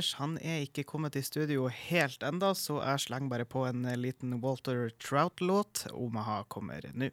Anders han er ikke kommet i studio helt enda, så jeg slenger bare på en eh, liten Walter Trout-låt. Omaha kommer nå.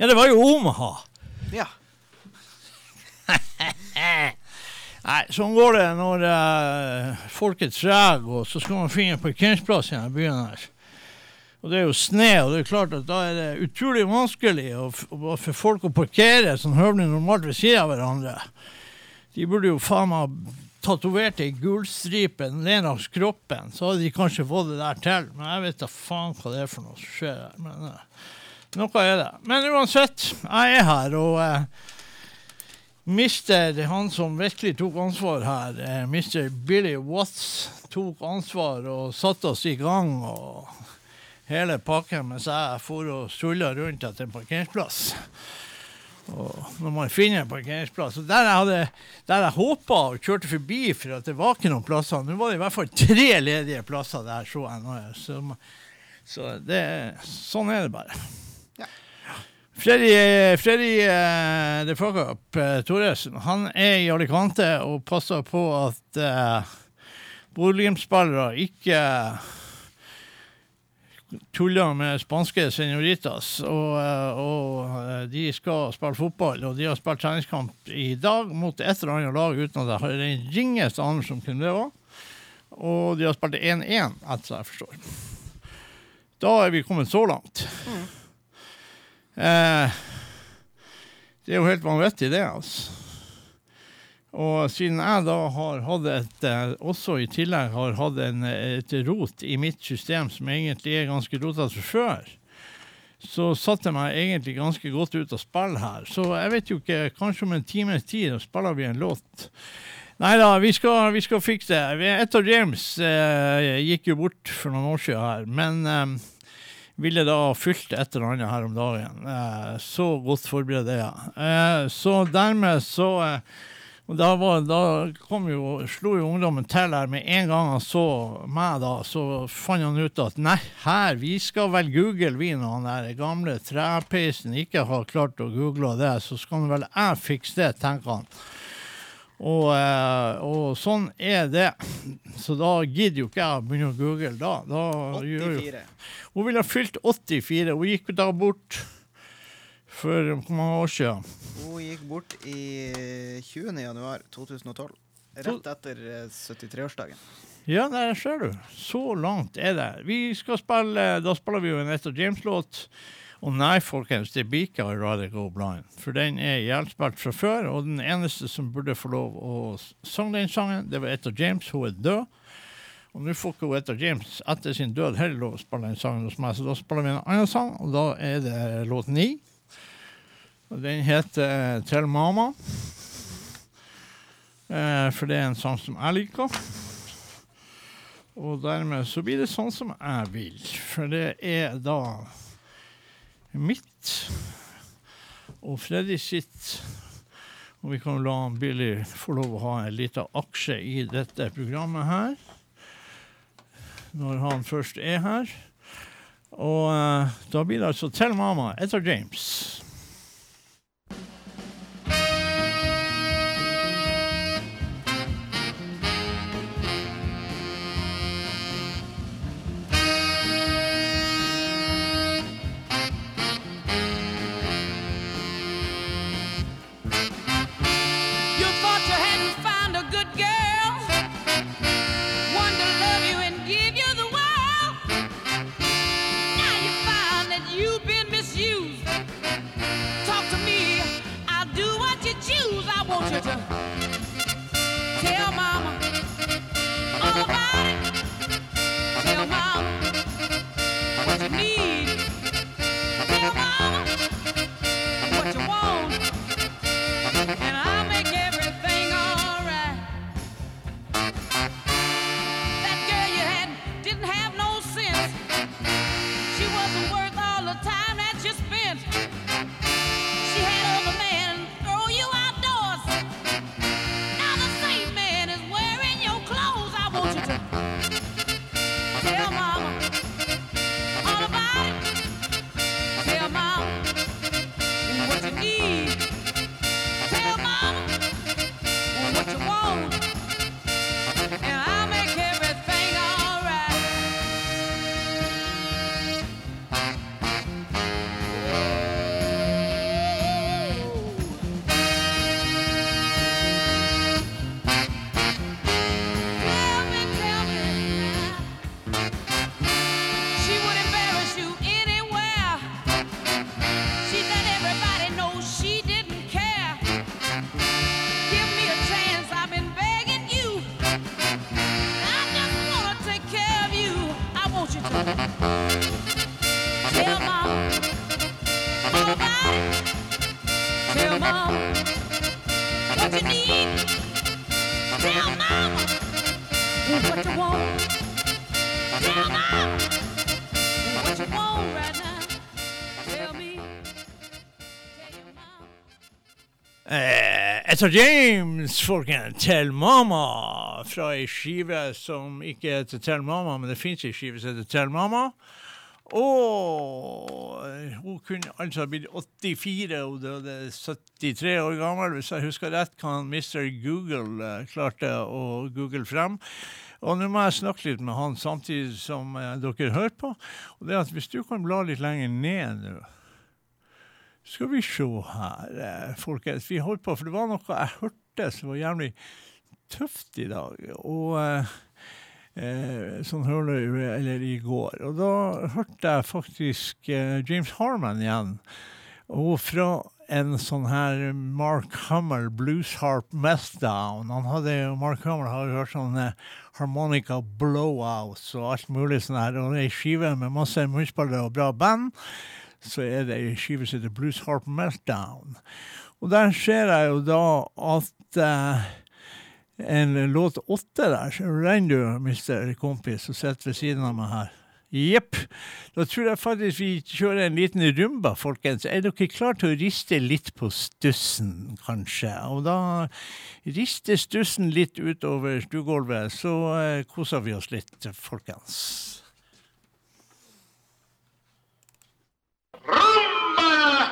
Ja, det var jo Omaha. Ja. Nei, sånn går det når uh, folk er trege, og så skal man finne en parkeringsplass i denne byen her. Og det er jo sne, og det er klart at da er det utrolig vanskelig å, å- for folk å parkere sånn høvelig normalt ved siden av hverandre. De burde jo faen meg tatovert ei gulstripe ned langs kroppen, så hadde de kanskje fått det der til. Men jeg vet da faen hva det er for noe som skjer her. Men eh, noe er det. Men uansett, jeg er her, og eh, Mister, han som virkelig tok ansvar her, eh, Mr. Billy Watts, tok ansvar og satte oss i gang. og Hele pakken mens jeg for og sulla rundt etter en parkeringsplass. Og når man finner en parkeringsplass og Der jeg, hadde, jeg håpa og kjørte forbi for at det var ikke noen plasser Nå var det i hvert fall tre ledige plasser der, så jeg nå. Så, så det, sånn er det bare. Freddy, Freddy uh, The Fuck Up eh, Thoresen, han er i Alicante og passer på at uh, Bodø-Glimt-spillere ikke tuller med spanske senoritas. Og, eh, og eh, de skal spille fotball, og de har spilt treningskamp i dag mot et eller annet lag uten at jeg har den ringeste anelse om hvem det var. Og de har spilt 1-1, etter jeg forstår. Da er vi kommet så langt. Eh, det er jo helt vanvittig, det, altså. Og siden jeg da har hatt et eh, Også i tillegg har hatt en, et rot i mitt system som egentlig er ganske rotete fra før, så satte jeg meg egentlig ganske godt ut av spill her. Så jeg vet jo ikke, kanskje om en times tid spiller vi en låt. Nei da, vi vi skal fikse det. Et av James eh, gikk jo bort for noen år siden her, men eh, ville da fylt et eller annet her om dagen. Eh, så godt forberedt er jeg. Eh, så dermed så eh, da, var, da jo, slo jo ungdommen til her med en gang han så meg, da, så fant han ut at nei, her, vi skal vel google vi når han der gamle trepeisen ikke har klart å google det, så skal vel jeg fikse det, tenker han. Og, eh, og sånn er det. Så da gidder jo ikke jeg å begynne å google da. da gjør jo, 84. hun ville ha fylt 84. Hun gikk da bort for hvor mange år siden? Hun gikk bort i 20. januar 2012. Rett etter eh, 73-årsdagen. Ja, der ser du. Så langt er det. Vi skal spille, Da spiller vi jo en Etta James-låt. Og nei, folkens, det blir ikke I Rather Go Blind. For den er ihjelspilt fra før, og den eneste som burde få lov å synge den sangen, det var Etta James. Hun er død. Og nå får ikke Etta James etter sin død heller lov å spille den sangen hos meg, så da spiller vi en annen sang, og da er det låt ni. Og den heter Til mamma. Eh, for det er en sang som jeg liker. Og dermed så blir det sånn som jeg vil. For det er da mitt og Freddy sitt. Og vi kan la Billy få lov å ha en liten aksje i dette programmet her. Når han først er her. Og uh, da blir det altså 'Tell Mama' etter James. Etta James, folkens, Tell Mama, fra ei skive som ikke heter Tell Mama, men det finnes ei skive som heter Tell Mama. Og hun kunne altså blitt 84, og døde 73 år gammel. Hvis jeg husker rett, kan Mr. Google eh, klarte å google frem. Og nå må jeg snakke litt med han samtidig som eh, dere hører på. Og det er at hvis du kan bla litt lenger ned nå skal vi se her, eh, folkens. Vi holdt på, for det var noe jeg hørte som var jævlig tøft i dag. Og eh, eh, sånn hørte jeg, eller i går. Og da hørte jeg faktisk eh, James Harman igjen. Og fra en sånn her Mark Hummel blues harp meltdown. Han hadde, Mark Hummel har jo hørt sånne harmonica blowouts og alt mulig sånn her. Og ei skive med masse munnspillere og bra band så er det ei skive som heter Blues Harp Meltdown. Og der ser jeg jo da at eh, en låt åtte der, renner du, mister kompis, som sitter ved siden av meg her. Jepp. Da tror jeg faktisk vi kjører en liten rumba, folkens. Er dere klare til å riste litt på stussen, kanskje? Og da rister stussen litt utover stuegulvet, så eh, koser vi oss litt, folkens. ¡Rumba!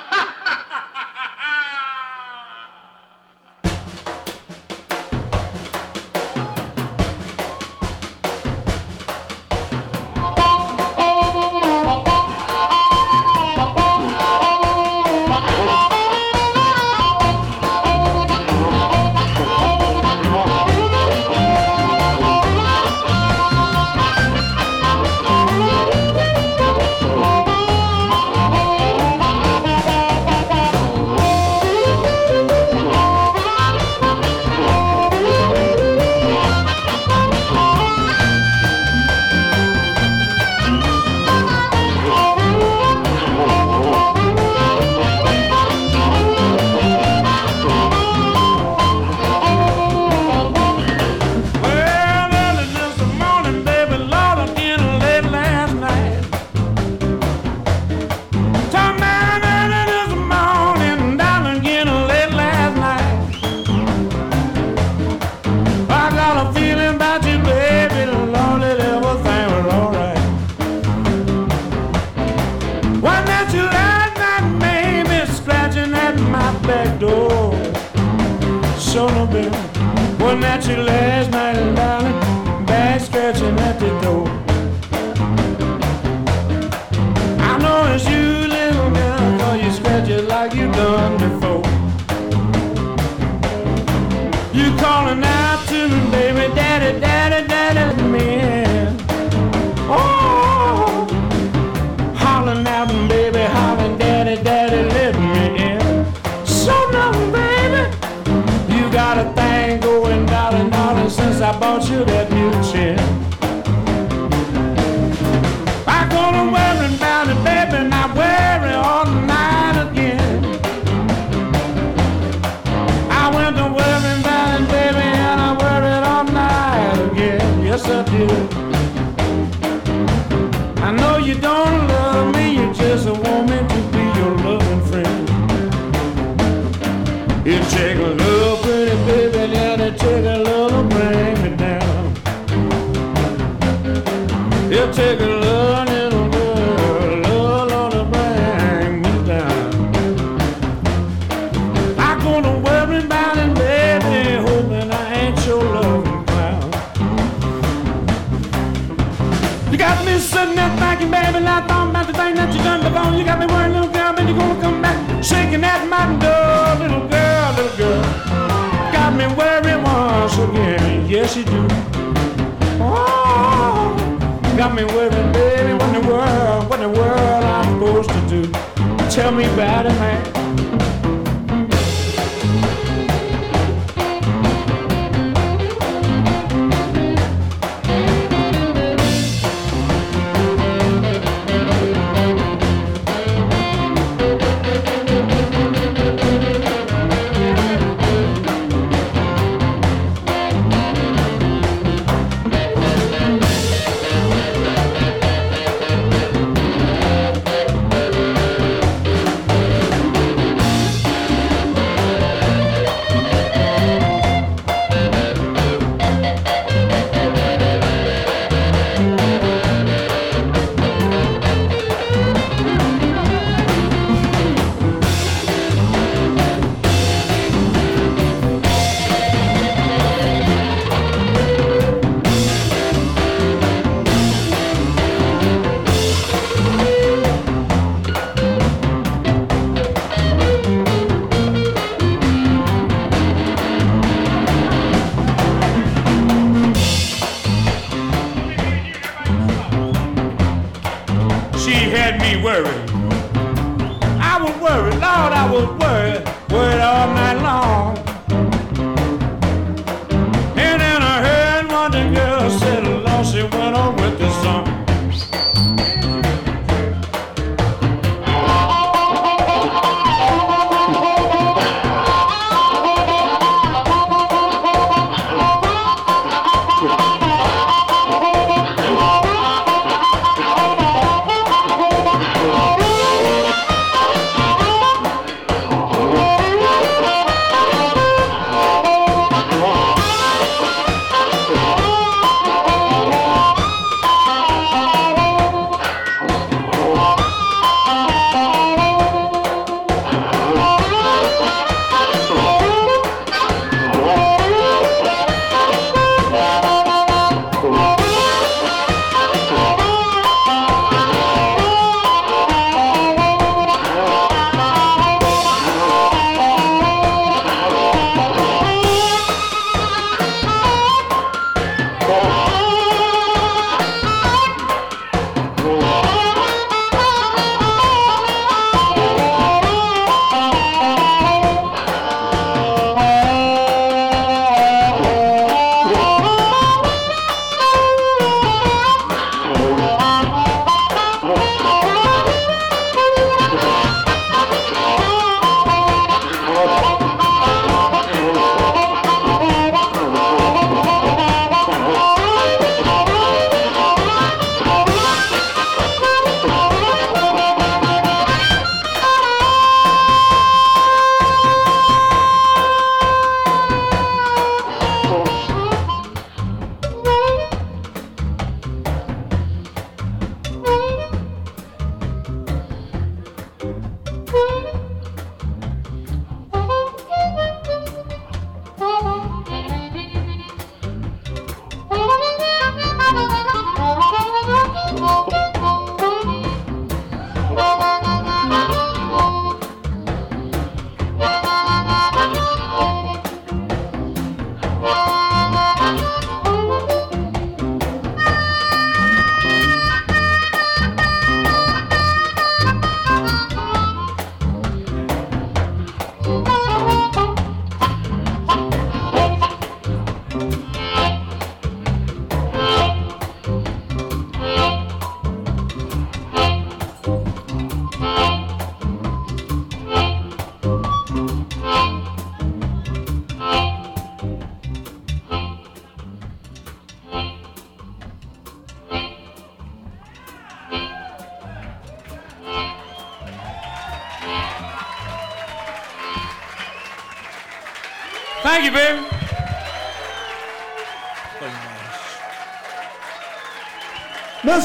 Word, word, all night long.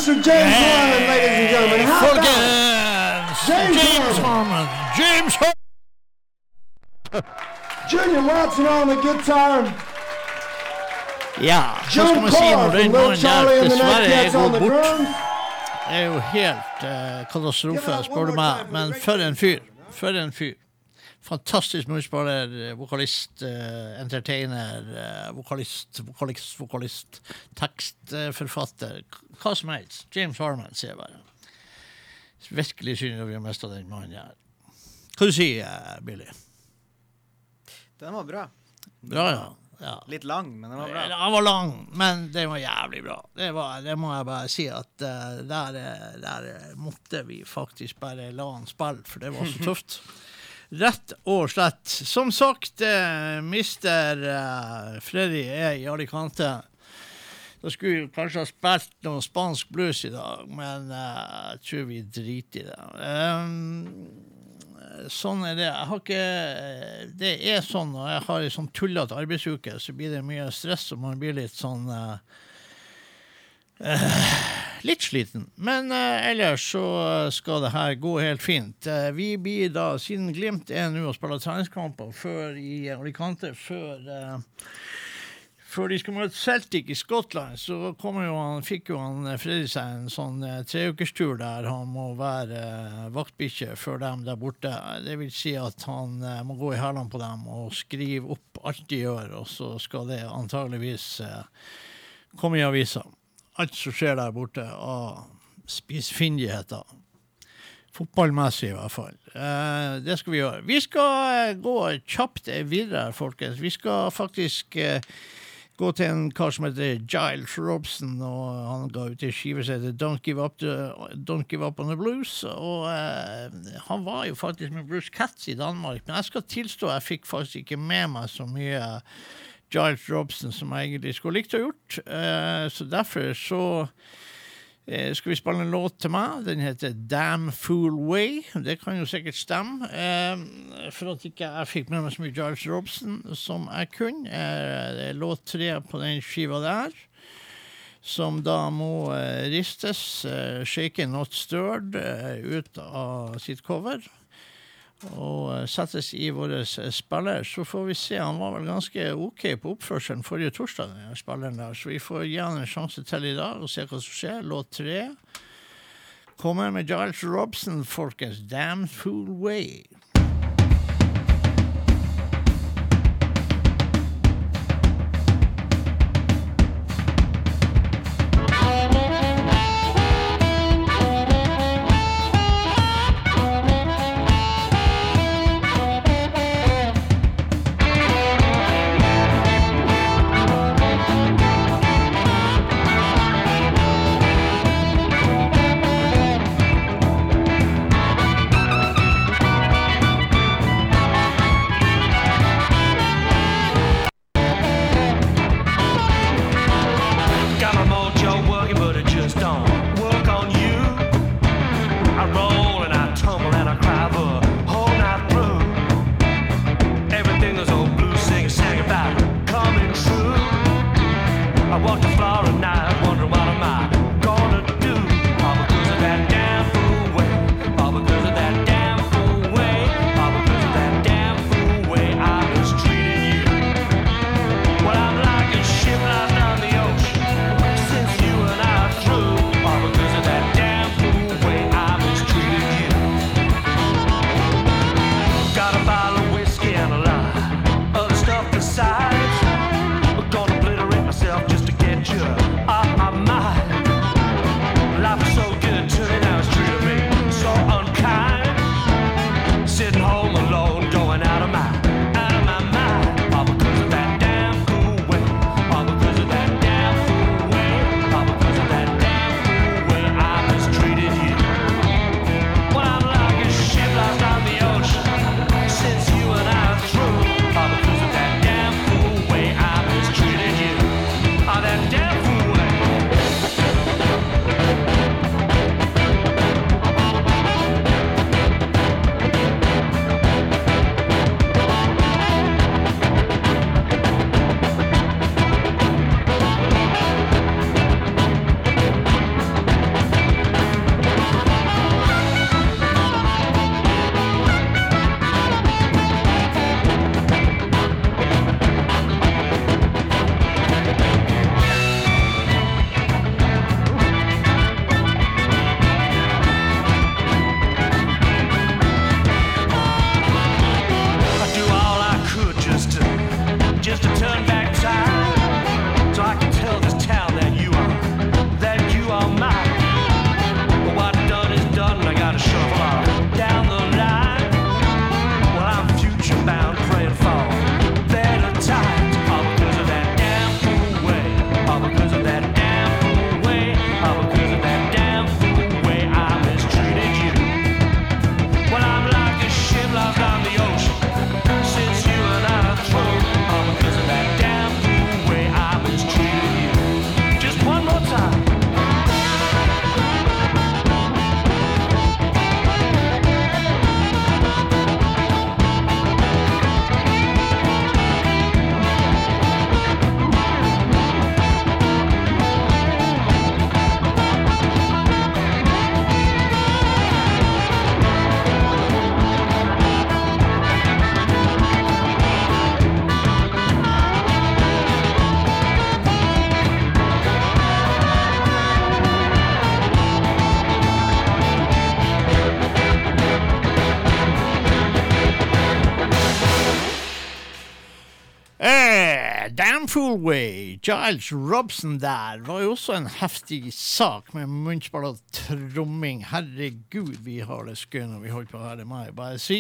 Mr. James Warren, ladies and gentlemen. How! James James Harmon. Harmon. James Harmon. Junior Watson on the guitar? Ja, så skal man si når den mannen der dessverre er on bort? Det er jo helt uh, katastrofe, spør du meg. Men for en fyr. For en fyr. Fantastisk musikspiller, eh, vokalist, uh, entertainer, uh, vokalist, vokalist, vokalist, tekstforfatter. Hva som helst. James Harman, sier jeg bare. Virkelig synd vi har mista den mannen her. Hva du sier du, Billy? Den var bra. Bra, ja. ja. Litt lang, men den var bra. Den var lang, men den var jævlig bra. Det, var, det må jeg bare si at uh, der, eh, der eh, måtte vi faktisk bare la han spille, for det var så tøft. Rett og slett. Som sagt, uh, mister uh, Freddy er i Alicante. Da skulle vi kanskje ha spilt noe spansk blues i dag, men uh, jeg tror vi driter i det. Um, sånn er det. Jeg har ikke Det er sånn når jeg har ei sånn tullete arbeidsuke, så blir det mye stress, og man blir litt sånn uh, uh, Litt sliten. Men eh, ellers så skal det her gå helt fint. Eh, vi blir da, siden Glimt er nå og spiller treningskamper før i Alicante, før eh, før de skal møte Celtic i Skottland, så jo han, fikk jo han eh, Freddy seg en sånn eh, treukerstur der han må være eh, vaktbikkje for dem der borte. Det vil si at han eh, må gå i hælene på dem og skrive opp alt de gjør, og så skal det antageligvis eh, komme i avisa. Alt som skjer der borte av spisfindigheter. Fotballmessig, i hvert fall. Eh, det skal vi gjøre. Vi skal eh, gå kjapt videre, folkens. Vi skal faktisk eh, gå til en kar som heter Giles Robson, og han ga ut ei skive som heter Don't Give Up, Don't Give Up on the Blues. Og eh, han var jo faktisk med Bruce Katz i Danmark, men jeg skal tilstå jeg fikk faktisk ikke med meg så mye Giles Robson som jeg egentlig skulle likt å ha gjort. Eh, så derfor så skal vi spille en låt til meg? Den heter Damn Fool Way. Det kan jo sikkert stemme. Eh, for at ikke jeg fikk med meg så mye Giles Robson som jeg kunne. Eh, det er låt tre på den skiva der. Som da må eh, ristes, eh, shaken not stirred, eh, ut av sitt cover. Og eh, settes i vår spiller. Så får vi se. Han var vel ganske OK på oppførselen forrige torsdag, spilleren der. Så vi får gi han en sjanse til i dag og se hva som skjer. Låt tre. Kommer med Giles Robson, folkens. Damn Fool Way. Damn Fool Way, Giles Robson der, var jo også en heftig sak med munnspill og tromming. Herregud, vi har det skøy når vi holder på her, det må jeg bare si.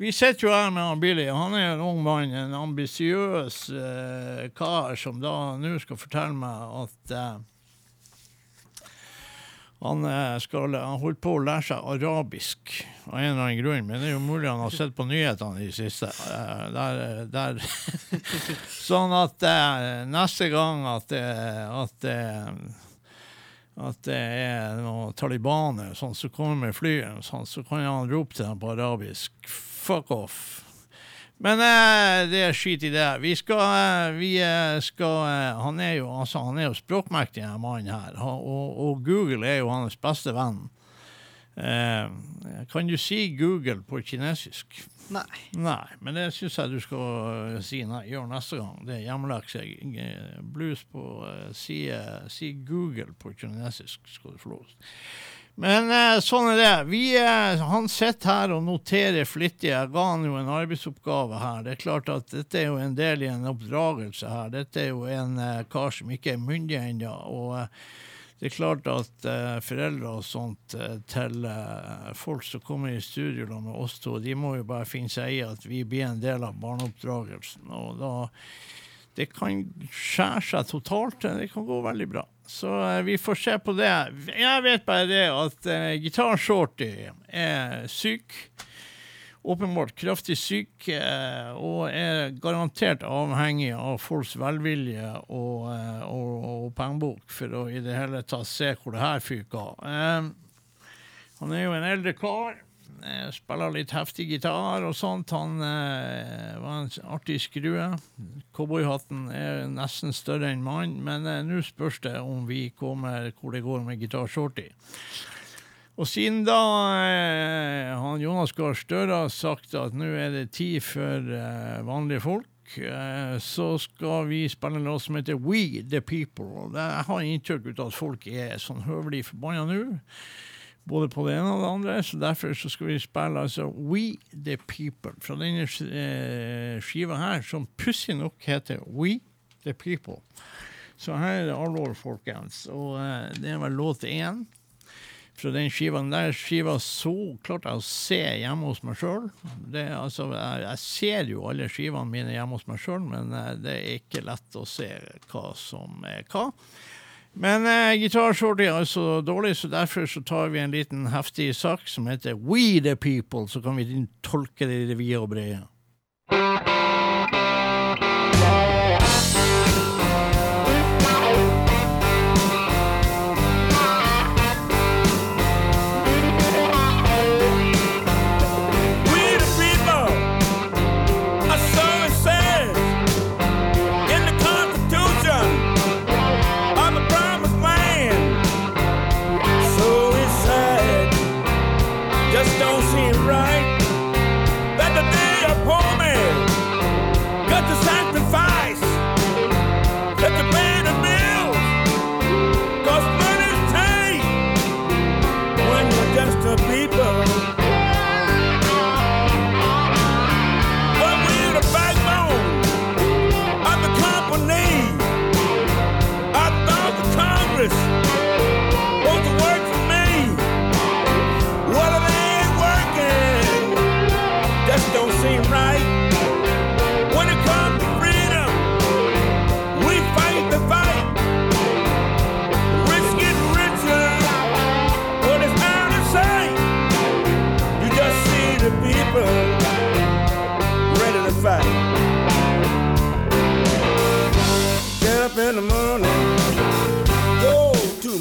Vi sitter jo her med han Billy. Han er en ung mann, en ambisiøs eh, kar som da nå skal fortelle meg at eh, han, eh, skal, han holdt på å lære seg arabisk av en eller annen grunn, men det er jo mulig han har sett på nyhetene i det siste. Eh, Der, der. sånn at eh, neste gang at at at det er noen talibaner sånn, som kommer med flyet, sånn, så kan han rope til dem på arabisk Fuck off. Men eh, det er skit i det. Vi skal, eh, vi eh, skal eh, Han er jo, altså, han er jo språkmektig, denne mannen her. Og, og Google er jo hans beste venn. Eh, kan du si Google på kinesisk? Nei. Nei, men det syns jeg du skal eh, si nei, gjør neste gang. Det er hjemmelekse. Eh, Blues på eh, si, eh, si Google på kinesisk, skal du få lov. Men eh, sånn er det. Vi, han sitter her og noterer flittig. Jeg ga han jo en arbeidsoppgave her. Det er klart at dette er jo en del i en oppdragelse her. Dette er jo en kar som ikke er myndig ennå. Eh, det er klart at eh, foreldre og sånt eh, til eh, folk som kommer i studio med oss to, de må jo bare finne seg i at vi blir en del av barneoppdragelsen. Og da Det kan skjære seg totalt. Det kan gå veldig bra. Så eh, vi får se på det. Jeg vet bare det at eh, Gitar Shorty er syk åpenbart kraftig syk eh, og er garantert avhengig av folks velvilje og, eh, og, og pengebok for å i det hele tatt se hvor det her fyker. Eh, han er jo en eldre kar. Spiller litt heftig gitar og sånt. Han var en artig skrue. Cowboyhatten er nesten større enn mannen, men nå spørs det om vi kommer hvor det går med Gitar Shorty. Og siden da eh, han Jonas Gahr Støre har sagt at nå er det tid for eh, vanlige folk, eh, så skal vi spille en låt som heter We The People. Jeg har inntrykk av at folk er sånn høvelig forbanna nå. Både på det ene og det andre, så derfor så skal vi spille altså We The People fra denne eh, skiva her, som pussig nok heter We The People. Så her er det alvor, folkens. Og eh, det er vel låt én fra den skivaen der skiva så klarte jeg å se hjemme hos meg sjøl. Altså, jeg, jeg ser jo alle skivene mine hjemme hos meg sjøl, men eh, det er ikke lett å se hva som er hva. Men eh, gitarshorty er altså dårlig, så derfor så tar vi en liten heftig sak som heter We The People, så kan vi tolke det i det vide og brede.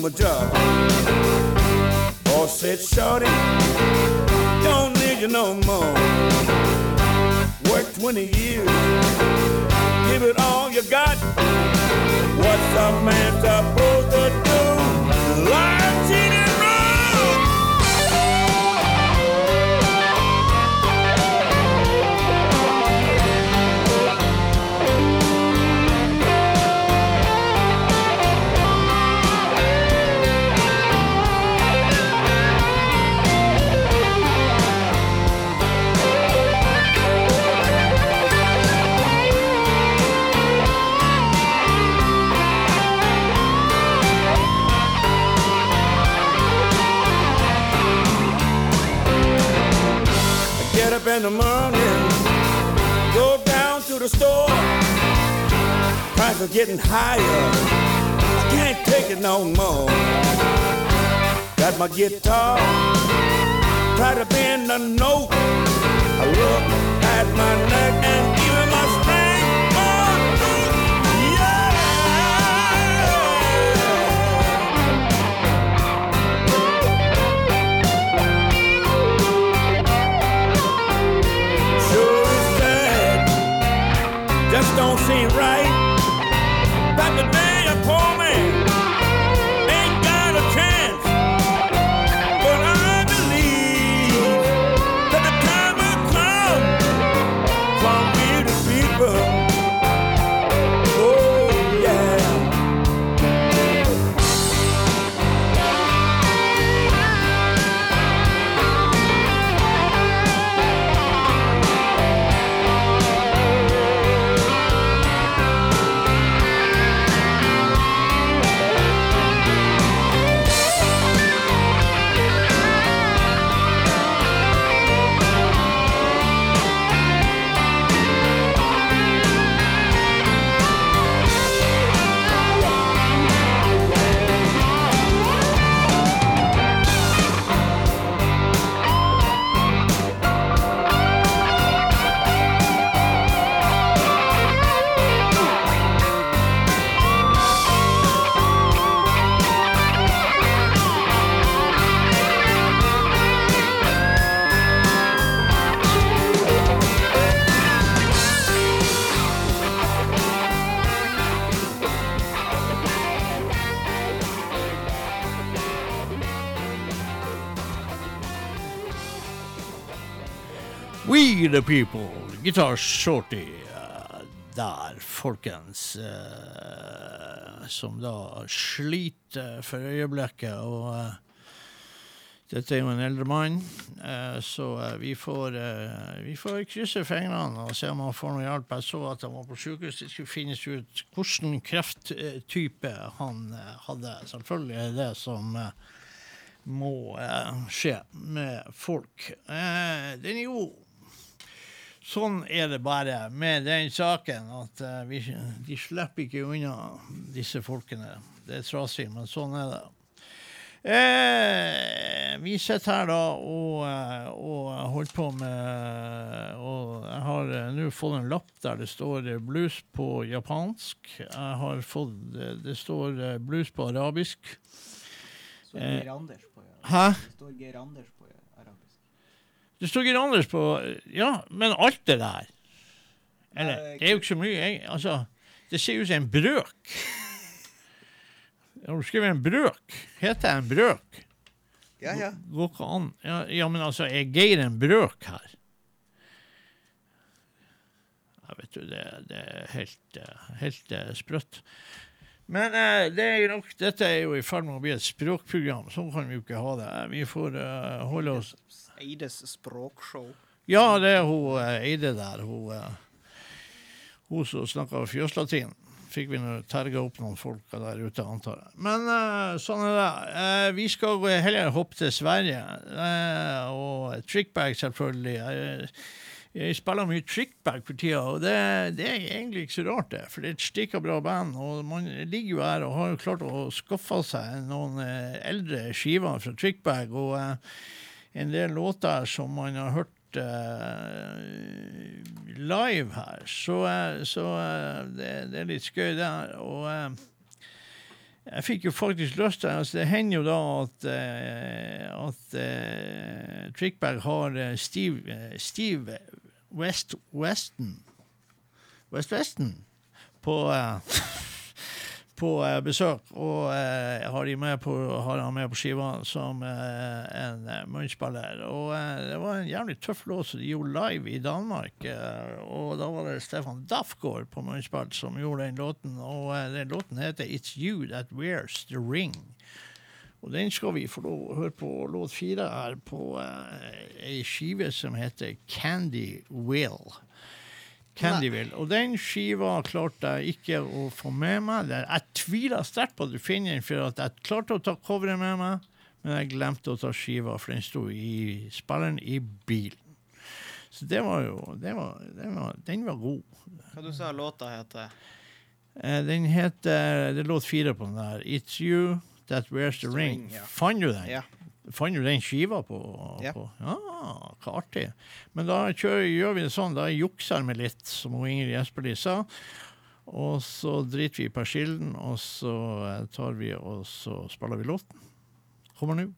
My job. Boss said, Shorty, don't need you no more. Work 20 years, give it all you got. What's a man supposed to do? In the morning, go down to the store. Prices are getting higher. I can't take it no more. Got my guitar, try to bend the note. I look at my neck and the people. Guitar Shorty eh, der, folkens. eh, som da sliter for øyeblikket. Og eh, dette er jo en eldre mann, så vi, får, vi får krysse fingrene og se om han får noe hjelp. Jeg så at han var på sykehus. Det skulle finnes ut hvilken krefttype han hadde. Selvfølgelig er det som må skje med folk. Den er jo Sånn er det bare med den saken, at uh, vi, de slipper ikke unna disse folkene. Det er trasig, men sånn er det. Eh, vi sitter her da og, eh, og holder på med Og jeg har eh, nå fått en lapp der det står blues på japansk. Jeg har fått Det står blues på arabisk. Så Geir Anders på Hæ? Det står Geir Anders på. Det står Geir Anders på Ja, men alt det der Eller, det er jo ikke så mye jeg, Altså, det ser ut som en brøk. Har du skrevet en brøk? Heter jeg en brøk? Ja, ja. Går ikke an. Ja, ja, men altså, er Geir en brøk her? Ja, vet du, det, det er helt, helt eh, sprøtt. Men eh, det er nok, dette er jo i ferd med å bli et språkprogram. Sånn kan vi jo ikke ha det. Vi får uh, holde oss Eides språkshow. Ja, det er hun eh, Eide der. Hun, eh, hun som snakker fjøslatin. Fikk vi terga opp noen folk der ute, antar jeg. Men eh, sånn er det. Vi skal heller hoppe til Sverige. Og Trickbag, selvfølgelig. Jeg, spiller mye Trickbag for tida, og det, det er egentlig ikke så rart, det. For det er et stikka bra band, og man ligger jo her og har jo klart å skaffe seg noen eldre skiver fra Trickbag. og en del låter som man har hørt eh, live her. Så, eh, så eh, det, det er litt skøy der. Og eh, jeg fikk jo faktisk lyst til altså Det hender jo da at, at uh, Trickberg har Steve, Steve West Weston West Weston på eh, på eh, besøk, og eh, har, de med på, har han med på skiva som eh, en eh, munnspiller. Og eh, det var en jævlig tøff låt som de gjorde live i Danmark. Eh, og da var det Stefan Daffgaard på munnspill som gjorde den låten. Og den låten heter It's You That Wears The Ring. Og den skal vi få lov høre på låt fire her på eh, ei skive som heter Candy Will. Candyville. Og den skiva klarte jeg ikke å få med meg. Jeg tviler sterkt på at du finner den, for jeg klarte å ta coveret med meg, men jeg glemte å ta skiva, for den sto i spilleren i bilen. Så det var jo det var, det var, Den var god. Hva du sa låta heter? Eh, den heter Det låt fire på den der. It's You That Wears The Ring. Fant du den? Ja. Fant du den skiva på? Ja. På? Ah, Hva artig. Men da kjører, gjør vi det sånn, da jukser vi litt, som Ingrid Espelid sa. Og så driter vi i persillen, og så eh, tar vi og så spiller vi låten. Kommer nå.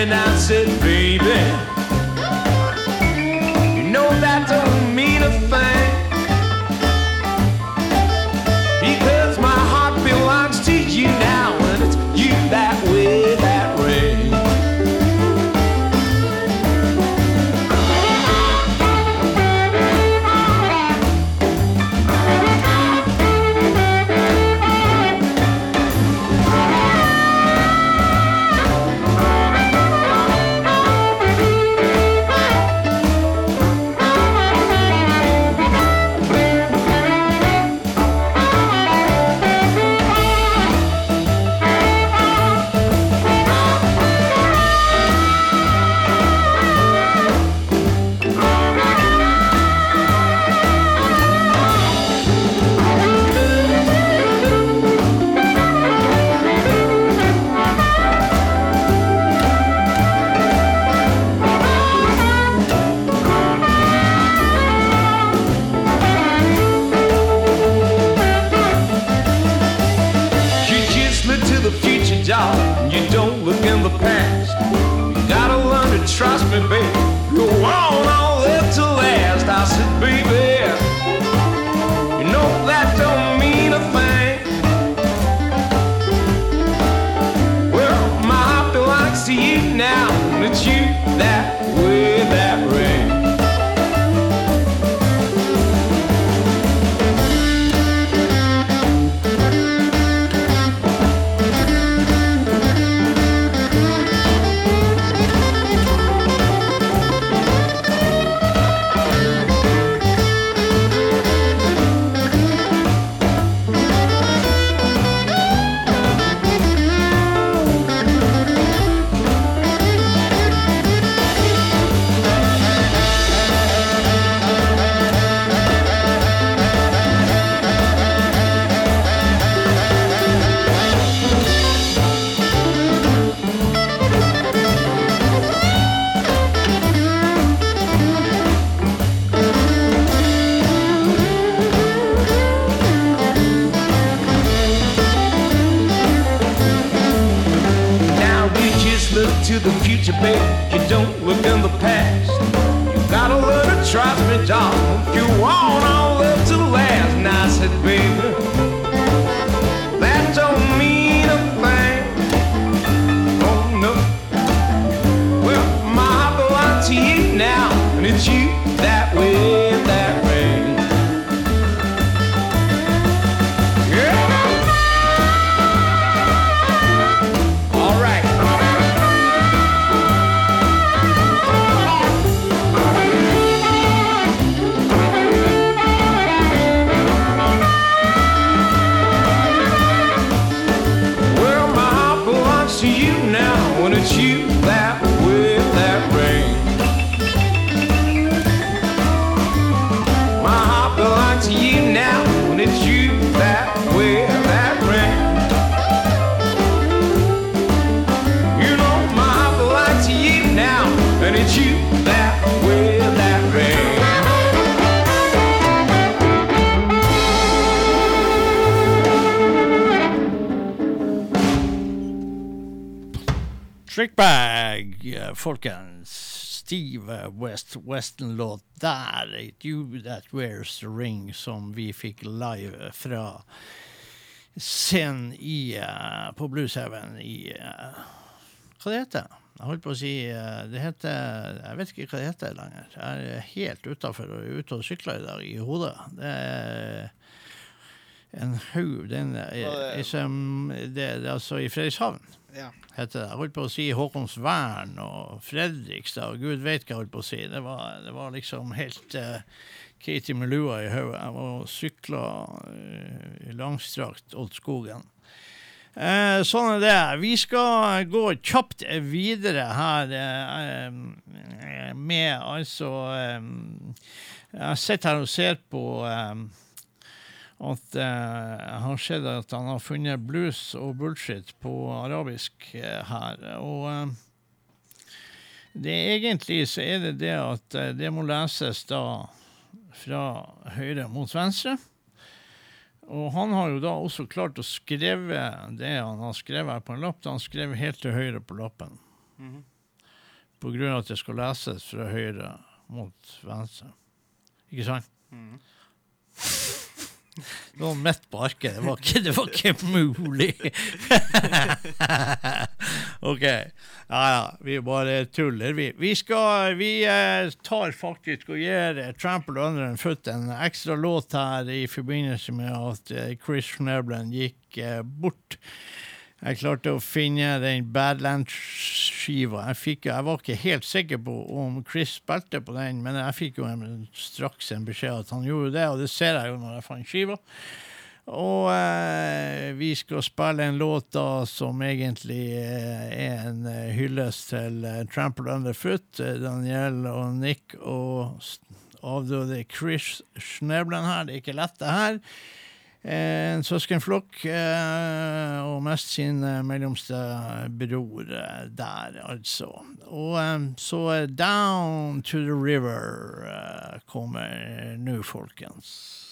and I said, der. You That Wears the Ring, som vi fikk live fra scenen i, uh, på Blueshaugen i uh, Hva det heter Jeg holdt på å si eh, Det heter Jeg vet ikke hva det heter lenger. Jeg er helt utafor og ute og sykler i dag i hodet. Det er en haug Den er, er, det, det er altså i Fredrikshavn Ja. heter det. Jeg holdt på å si Håkonsvern og Fredrikstad, og gud vet hva jeg holdt på å si. Det var, det var liksom helt uh, Katie med lua i hodet. Jeg var og sykla uh, langstrakt åt skogen. Eh, sånn er det. Vi skal gå kjapt videre her eh, eh, med altså eh, Jeg sitter her og ser på eh, at eh, har skjedd at han har funnet blues og bullshit på arabisk eh, her. Og eh, det egentlig så er det det at eh, det må leses da fra høyre mot venstre. Og han har jo da også klart å skrive det han har skrevet her på en lapp. Han skrev helt til høyre på lappen. På grunn av at det skal leses fra høyre mot venstre. Ikke sant? Det var midt på arket. Det var ikke, det var ikke mulig. OK. Ja, ja. Vi bare tuller, vi. Vi, skal, vi eh, tar faktisk og gir eh, Trample Under en Foot en ekstra låt her i forbindelse med at eh, Chris Schneblen gikk bort. Jeg klarte å finne den Badlands-skiva. Jeg, jeg var ikke helt sikker på om Chris spilte på den, men jeg fikk jo en, straks en beskjed at han gjorde det, og det ser jeg jo når jeg fant skiva. Og eh, vi skal spille en låt da som egentlig eh, er en eh, hyllest til eh, Trample Underfoot, eh, Daniel og Nick og avdøde Chris Schneblen her. Det er ikke lett, det her. Eh, En søskenflokk, eh, og mest sin eh, mellomste bror der, altså. Og så Down to the River kommer nå, folkens.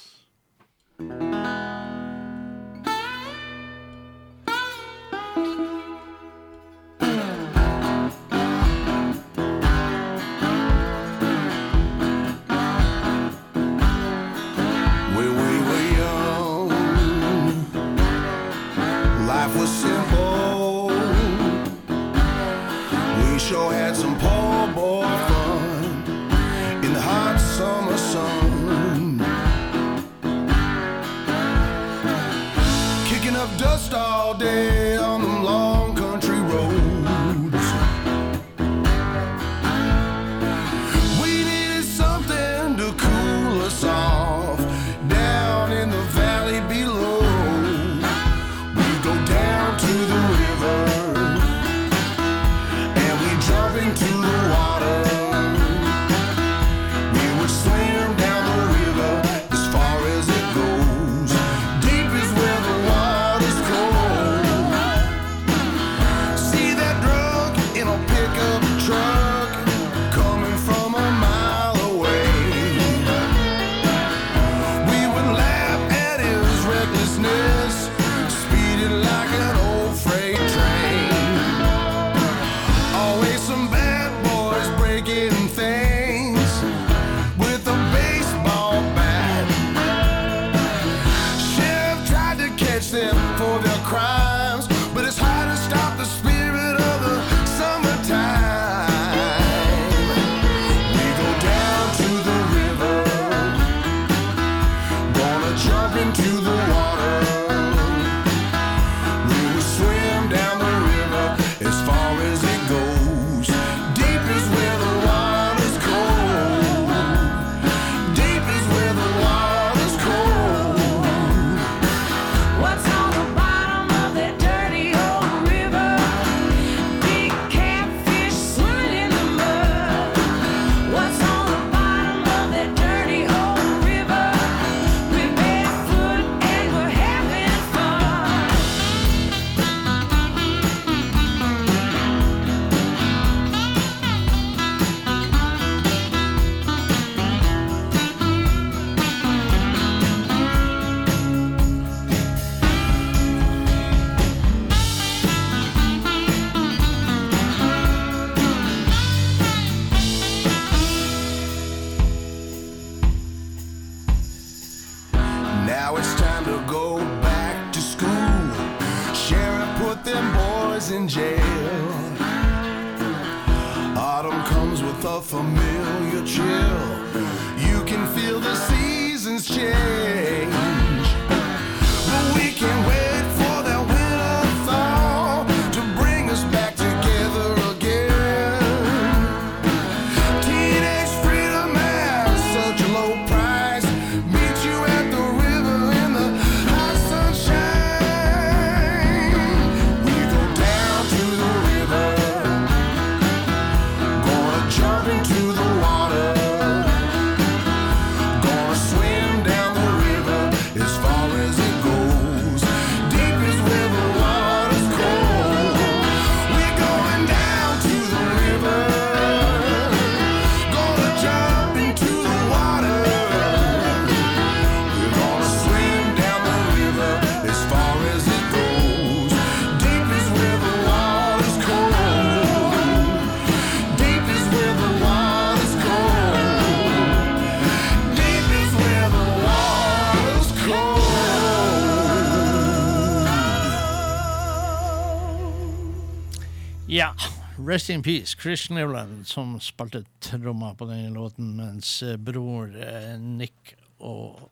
Rest in Peace, Chris Nivland, som spilte trommer på den låten, mens eh, bror eh, Nick og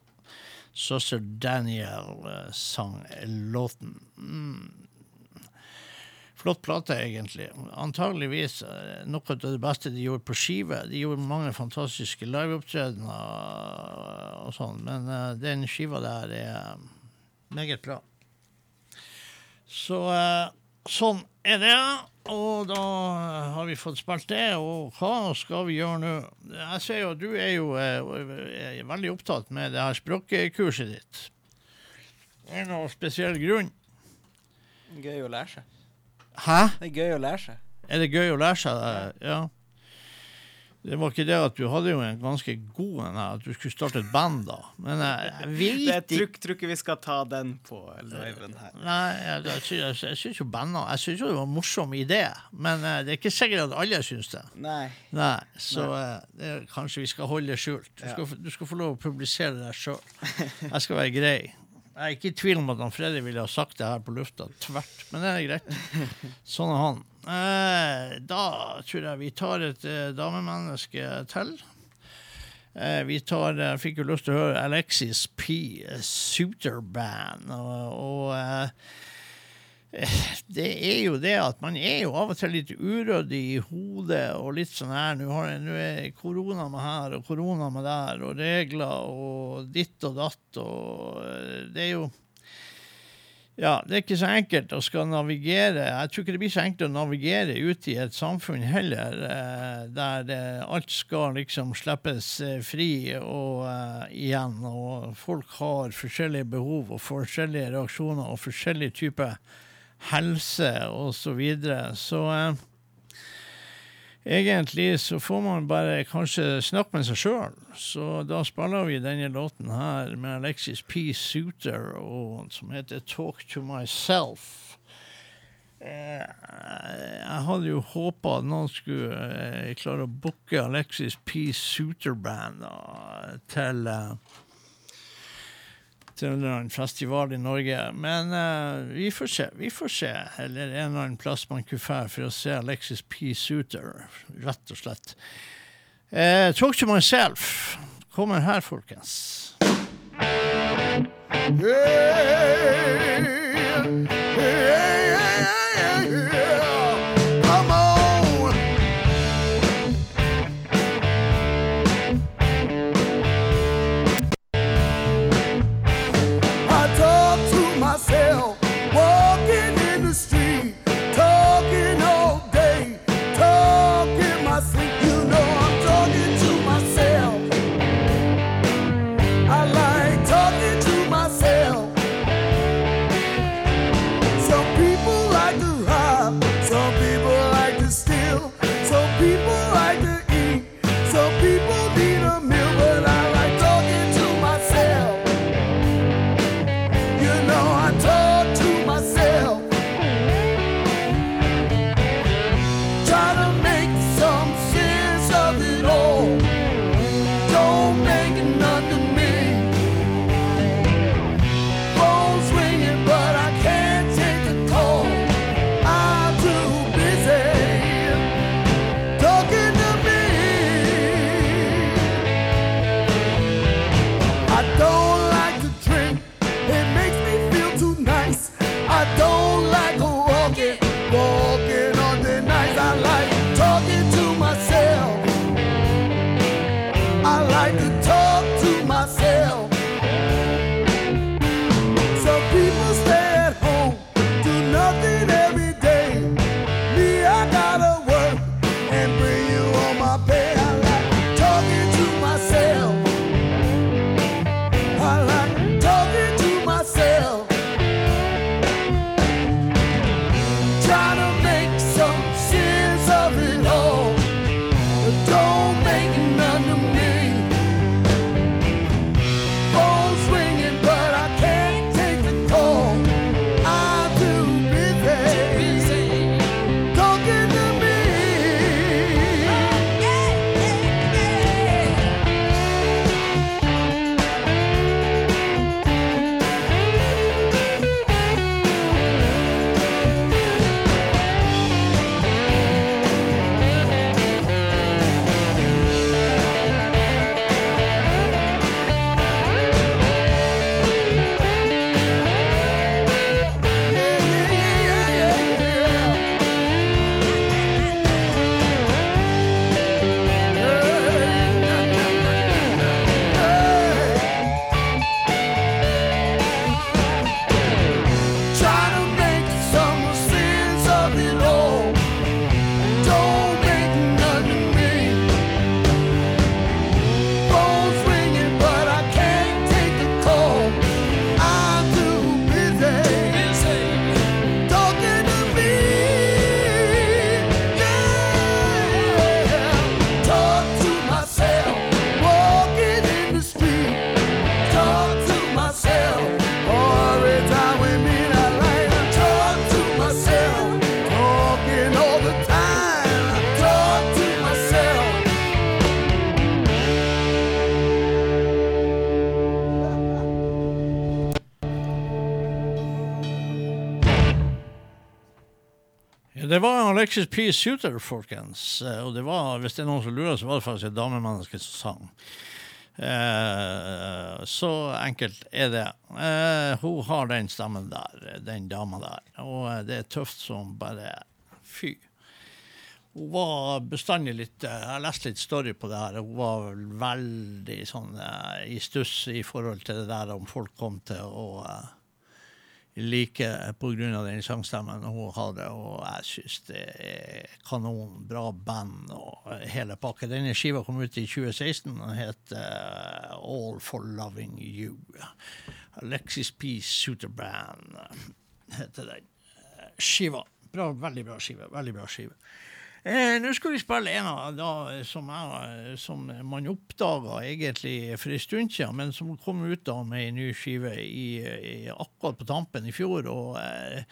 søster Daniel eh, sang låten. Mm. Flott plate, egentlig. Antageligvis noe av det beste de gjorde på skive. De gjorde mange fantastiske liveopptredener og sånn, men den skiva der er meget bra. Så sånn er det. Og da har vi fått spilt det, og hva skal vi gjøre nå? Jeg ser jo at du er jo eh, er veldig opptatt med det her språkkurset ditt. Det Er noen spesiell grunn? Gøy å lære seg. Hæ? Det er gøy å lære seg. Er det gøy å lære seg det? Ja. Det var ikke det at du hadde jo en ganske god en her, at du skulle starte et band da. Men jeg, jeg vet jeg ikke tror, tror ikke vi skal ta den på liven her. Nei, jeg, jeg, sy- jeg, jeg syns jo banda Jeg syns jo det var en morsom idé, men eh, det er ikke sikkert at alle syns det. Nei. Nei, så eh, det, kanskje vi skal holde det skjult. Du, skal, du skal få lov å publisere det sjøl. Jeg skal være grei. Jeg er ikke i tvil om at han Freddy ville ha sagt det her på lufta. Tvert. Men det er greit. Sånn er han. Eh, da tror jeg vi tar et eh, damemenneske til. Eh, vi tar Jeg fikk jo lyst til å høre Alexis P. Suter Band. Og, og det er jo det at man er jo av og til litt uryddig i hodet og litt sånn her Nå er korona med her og korona med der, og regler og ditt og datt, og det er jo ja, det er ikke så enkelt å skal navigere. Jeg tror ikke det blir så enkelt å navigere ut i et samfunn heller, eh, der eh, alt skal liksom slippes eh, fri og uh, igjen. Og folk har forskjellige behov og forskjellige reaksjoner og forskjellig type helse og så videre. Så eh, egentlig så får man bare kanskje snakke med seg sjøl. Så da spiller vi denne låten her med Alexis P. Suter, og, som heter 'Talk to Myself'. Eh, jeg hadde jo håpa at noen skulle eh, klare å booke Alexis P. Suter-band til eh, til en festival i Norge. Men uh, vi får se. Vi får se. Eller en eller annen plass man kunne dra for å se Alexis P. Suter, rett og slett. Uh, Talk to myself kommer her, folkens. Come Alexis P. Suter, folkens. Eh, Og det var, hvis det er noen som lurer, så var det faktisk et damemenneske som sang. Eh, så enkelt er det. Eh, hun har den stemmen der, den dama der. Og eh, det er tøft som bare fy. Hun var bestandig litt eh, Jeg har lest litt story på det her. Hun var veldig sånn i stuss i forhold til det der om folk kom til å like av den sangstemmen hun hadde, og jeg syns det er kanon, bra band og hele pakka. Denne skiva kom ut i 2016 og het uh, All for Loving You. Alexis P. Suterband heter den eh, skiva. Bra, veldig bra skive. Veldig bra skive. Eh, Nå skal vi spille en av da, som, er, som man oppdaga egentlig for en stund siden, men som kom ut da med en ny skive i, i, akkurat på tampen i fjor, og eh,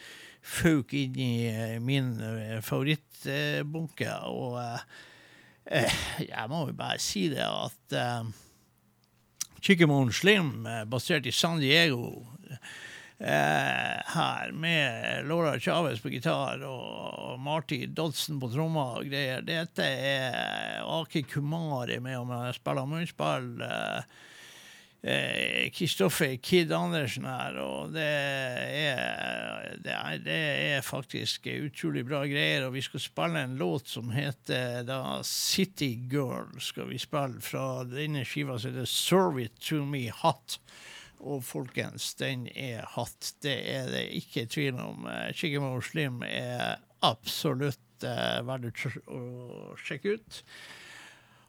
føk inn i eh, min eh, favorittbunke. og eh, eh, jeg må jo bare si det at eh, Chickimon Slim, basert i San Diego, her med Laura Chavez på gitar og Marty Dodson på trommer og greier. Dette er Aki Kumari med om jeg spiller munnspill. Kristoffer eh, Kid Andersen her, og det er, det, er, det er faktisk utrolig bra greier. Og vi skal spille en låt som heter da City Girl, skal vi spille fra denne skiva som heter Serve It To Me Hot. Og folkens, den er hatt. Det er det ikke tvil om. Eh, Slim er absolutt eh, verdt å sjekke ut.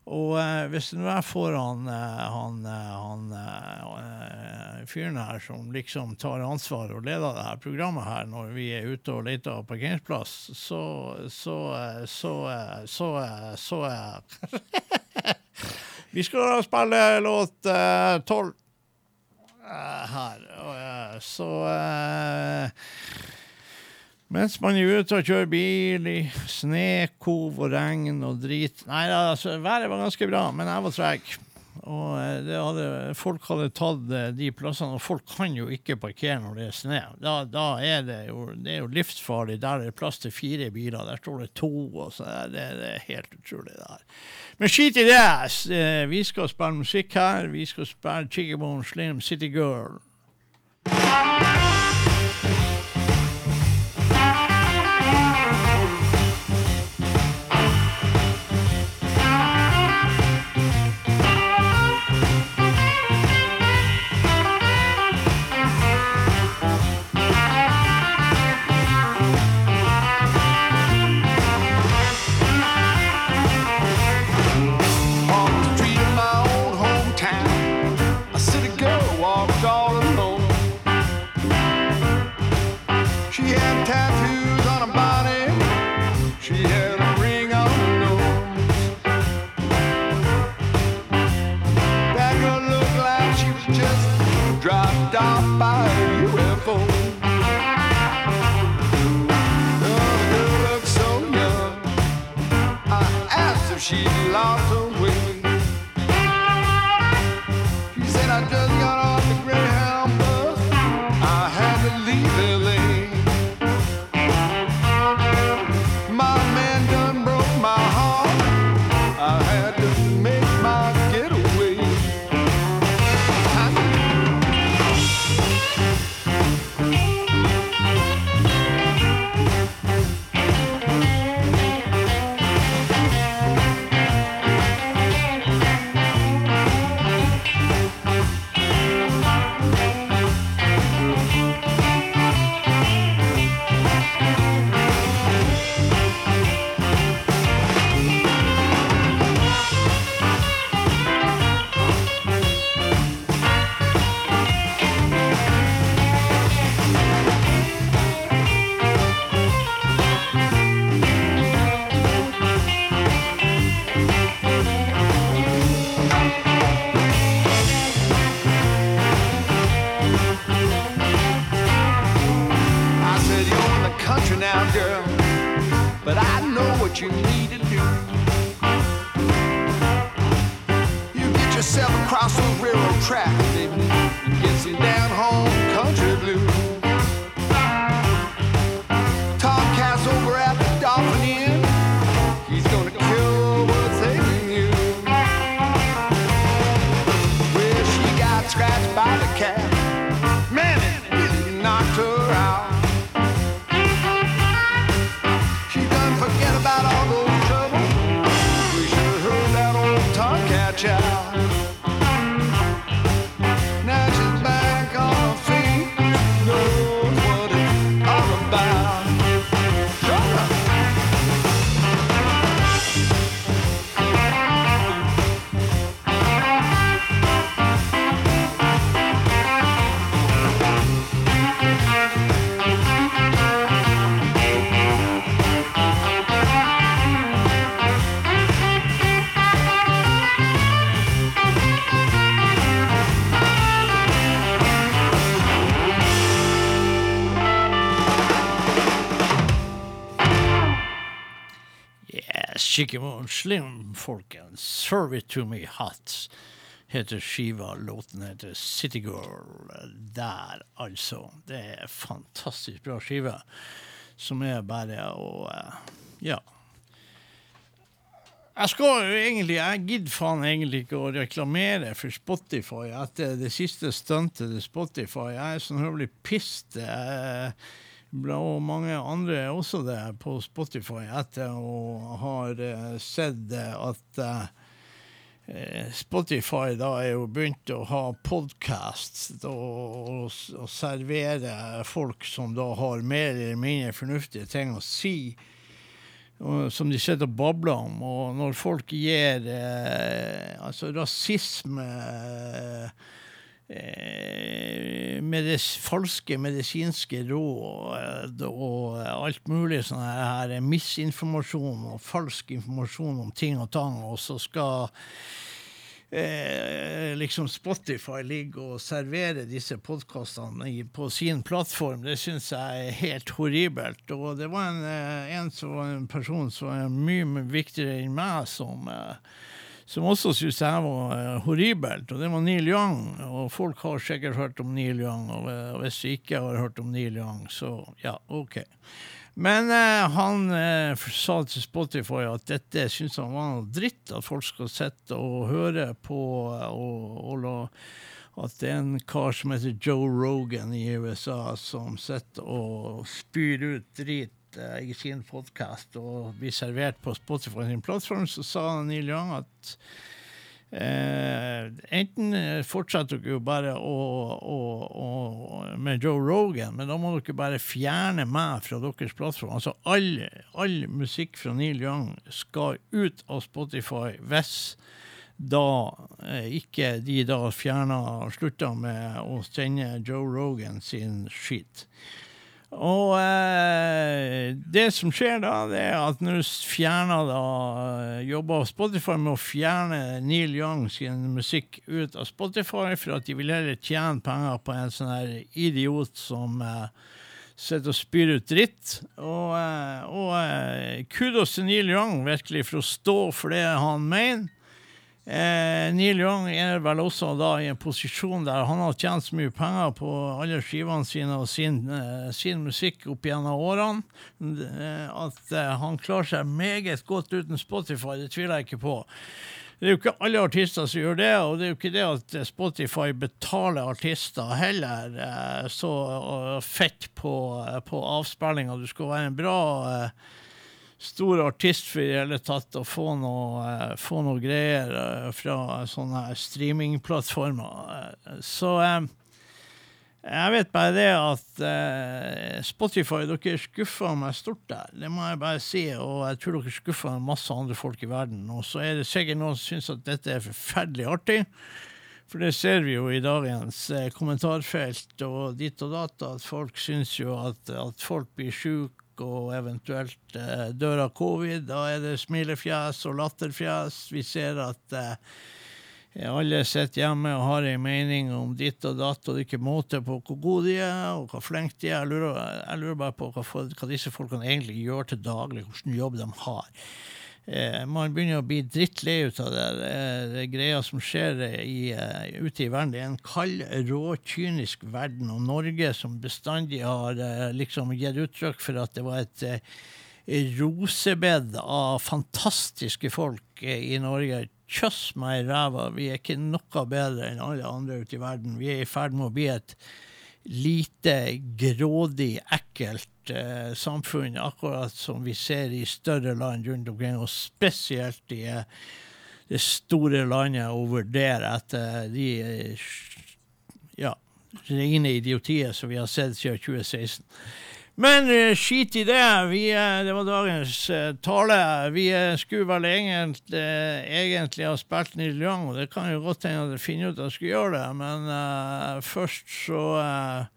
Og eh, hvis nå jeg får han, eh, han, eh, han eh, fyren her som liksom tar ansvar og leder det her programmet her når vi er ute og leter parkeringsplass, så så så så så så, Vi skal spille låt tolv her. Og, eh, så eh, mens man er ute og kjører bil i snekov og regn og drit Nei, altså, været var ganske bra, men jeg var treg. Og eh, hadde, folk hadde tatt eh, de plassene, og folk kan jo ikke parkere når det er snø. Da, da er det jo, det er jo livsfarlig. Der er det plass til fire biler, der står det to. Og så det, det er helt utrolig, det her. Men skit i det! Eh, Vi skal spille musikk her. Vi skal spille Chickabone Slim City Girl. Yes, Moon Slim, folkens. Serve it to me hot. Heter skiva. Låten heter City Girl. Der, altså. Det er fantastisk bra skive. Som er bare å eh, Ja. Jeg skal jo egentlig, jeg gidder faen egentlig ikke å reklamere for Spotify etter det siste stuntet til Spotify. Jeg er sånn høvelig pissed. eh, bra, og mange andre er også det på Spotify etter å ha eh, sett at eh, eh, Spotify da er jo begynt å ha podcasts og, og servere folk som da har mer eller mindre fornuftige ting å si som de sitter og babler om. Og når folk gir eh, altså rasisme eh, medes, falske medisinske råd og alt mulig sånn her misinformasjon og falsk informasjon om ting og tang, og så skal eh, liksom Spotify ligge og servere disse podkastene på sin plattform, det syns jeg er helt horribelt. Og det var en, eh, en, en person som er mye viktigere enn meg, som eh, som også syntes jeg var eh, horribelt, og det var Neil Young. Og folk har sikkert hørt om Neil Young, og eh, hvis du ikke har hørt om Neil Young, så ja, OK. Men eh, han eh, sa til Spotify at dette syntes han var noe dritt, at folk skal sitte og høre på eh, og, og la at det er en kar som heter Joe Rogan i USA, som sitter og spyr ut drit eh, i sin podkast og blir servert på Spotify sin plattform, så sa Neil Young at uh, enten fortsetter dere jo bare å, å, å, med Joe Rogan, men da må dere bare fjerne meg fra deres plattform. Altså all, all musikk fra Neil Young skal ut av Spotify hvis da eh, ikke de da fjerna slutta med å sende Joe Rogan sin skit. Og eh, det som skjer da, det er at når du fjerner da eh, jobber Spotify med å fjerne Neil Young sin musikk ut av Spotify, for at de vil heller tjene penger på en sånn her idiot som eh, sitter og spyr ut dritt. Og, eh, og eh, kudos til Neil Young virkelig for å stå for det han mener. Eh, Neil Young er vel også da i en posisjon der han har tjent så mye penger på alle skivene sine og sin, eh, sin musikk opp gjennom årene, eh, at eh, han klarer seg meget godt uten Spotify. Det tviler jeg ikke på. Det er jo ikke alle artister som gjør det, og det er jo ikke det at Spotify betaler artister heller eh, så eh, fett på, på avspillinga. Du skal være en bra eh, stor artist for i hele tatt å få noe, eh, få noe greier eh, fra sånne streamingplattformer. Eh, Så jeg vet bare det at Spotify, dere skuffa meg stort der. Det må jeg bare si. Og jeg tror dere skuffa masse andre folk i verden. Og så er det sikkert noen som syns at dette er forferdelig artig. For det ser vi jo i dagens kommentarfelt og ditt og datt, at folk syns jo at, at folk blir sjuke og eventuelt eh, dør av covid. Da er det smilefjes og latterfjes. Vi ser at eh, alle sitter hjemme og har en mening om ditt og datt, og det er ikke måte på hvor gode de er, og hvor flinke de er. Jeg lurer, jeg lurer bare på hva, hva disse folkene egentlig gjør til daglig, hvilken jobb de har. Eh, man begynner å bli drittlei ut av det, det, det greia som skjer i, eh, ute i verden. Det er en kald, rå, kynisk verden, og Norge som bestandig har eh, liksom gitt uttrykk for at det var et eh, rosebed av fantastiske folk eh, i Norge. Kjøss meg i ræva, vi er ikke noe bedre enn alle andre ute i verden. Vi er i ferd med å bli et lite grådig, ekkelt eh, samfunn, akkurat som vi ser i større land rundt omkring, og spesielt i eh, det store landet å vurdere etter de eh, ja, rene idiotier som vi har sett siden 2016. Men eh, skit i det. Vi, eh, det var dagens eh, tale. Vi skulle vel egentlig, egentlig ha spilt Neil Young, og det kan jo godt hende at jeg finner ut at jeg skulle gjøre det, men uh, først så uh,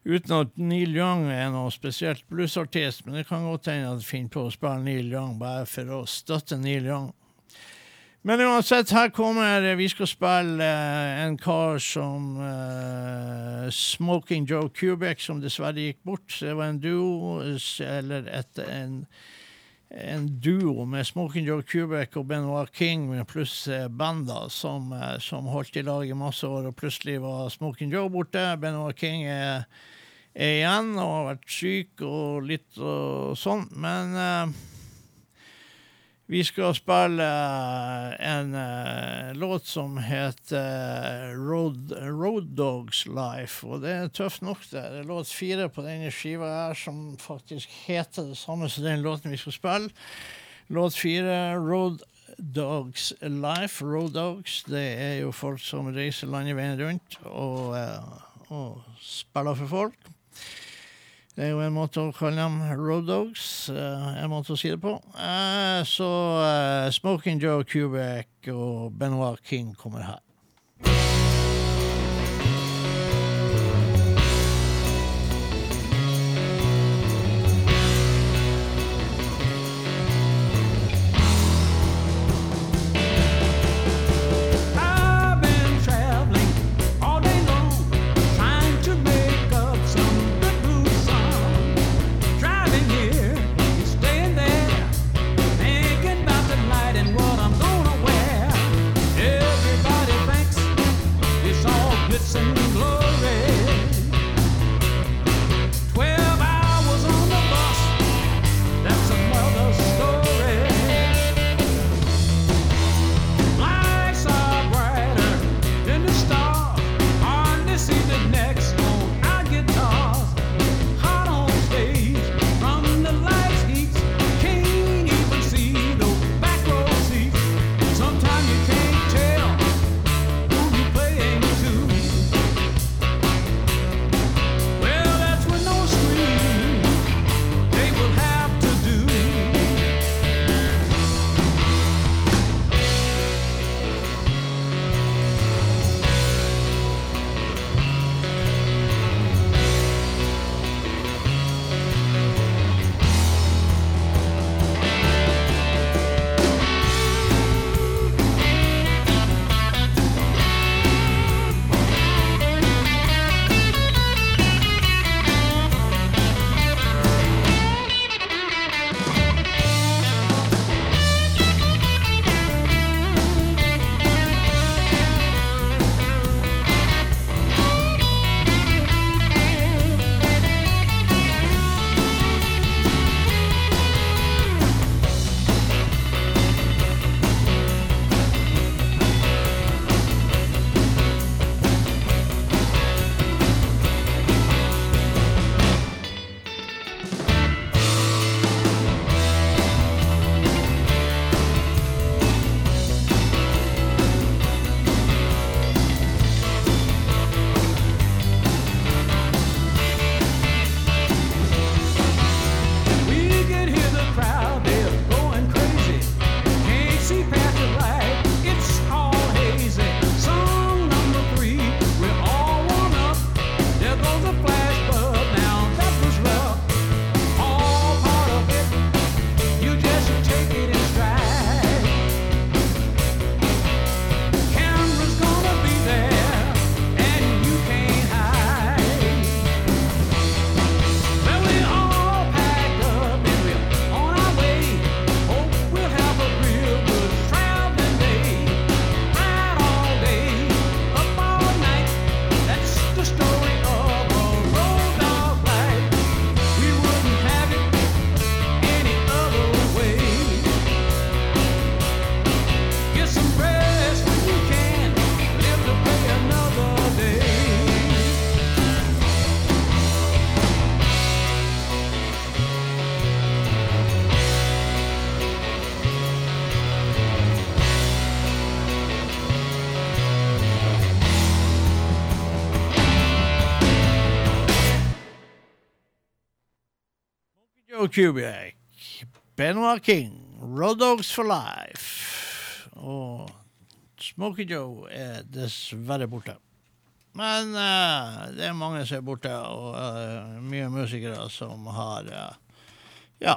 Uten at Neil Young er noe spesielt bluesartist, men det kan godt hende at jeg finner på å spille Neil Young bare for å støtte Neil Young. Men uansett, her kommer Vi skal spille uh, en kar som uh, Smoking Joe Kubek, som dessverre gikk bort. Det var en duo, eller et, en, en duo med Smoking Joe Kubek og Benoit King pluss eh, banda som, eh, som holdt i lag i masse år, og plutselig var Smoking Joe borte. Benoit King er, er igjen og har vært syk og litt og sånn, men eh, vi skal spille eh, en eh, låt som heter Road, Road Dogs Life, og det er tøft nok det. Det er låt fire på denne skiva her som faktisk heter det samme som den låten vi skal spille. Låt fire, Road Dogs Life. Road Dogs, det er jo folk som reiser landet veien rundt og, eh, og spiller for folk. Det er jo en måte å kalle dem road dogs, eh, en måte å si det på. Eh, så eh, Smoking Joe Kubek og Benoit King kommer her. Cubic. Benoit King, Road Dogs for Life. Og Smokey Joe er dessverre borte. Men uh, det er mange som er borte, og uh, mye musikere som har uh, ja,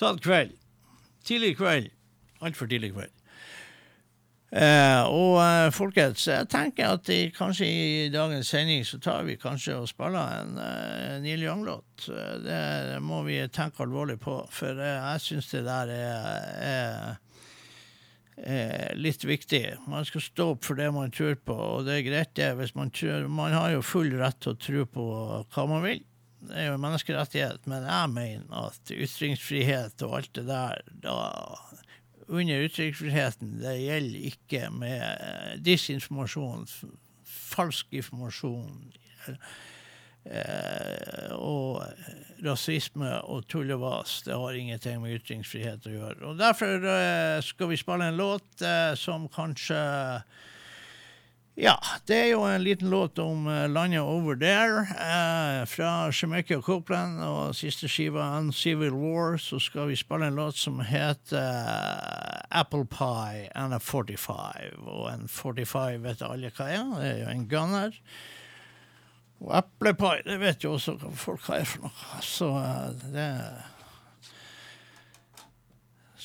tatt kveld. Tidlig kveld. Altfor tidlig kveld. Eh, og eh, folkens, jeg tenker at i, kanskje i dagens sending så tar vi kanskje og spiller en uh, Neil Young-låt. Eh, Det må vi tenke alvorlig på, for eh, jeg syns det der er, er, er litt viktig. Man skal stå opp for det man tror på, og det er greit det hvis man tror Man har jo full rett til å tro på hva man vil. Det er jo en menneskerettighet, men jeg mener at ytringsfrihet og alt det der, da under ytringsfriheten, det gjelder ikke med eh, disinformasjon, falsk informasjon eh, og rasisme og tullevas. Det har ingenting med ytringsfrihet å gjøre. Og Derfor eh, skal vi spille en låt som kanskje ja, det er jo en liten låt om eh, landet over there. Eh, fra Jamaica Copeland og siste skiva Uncivil War, så skal vi spille en låt som heter eh, Apple Pie and a 45. Og en 45 vet alle hva er, det er jo en gunner. Og eplepai, det vet jo også folk hva er for noe. Så eh, det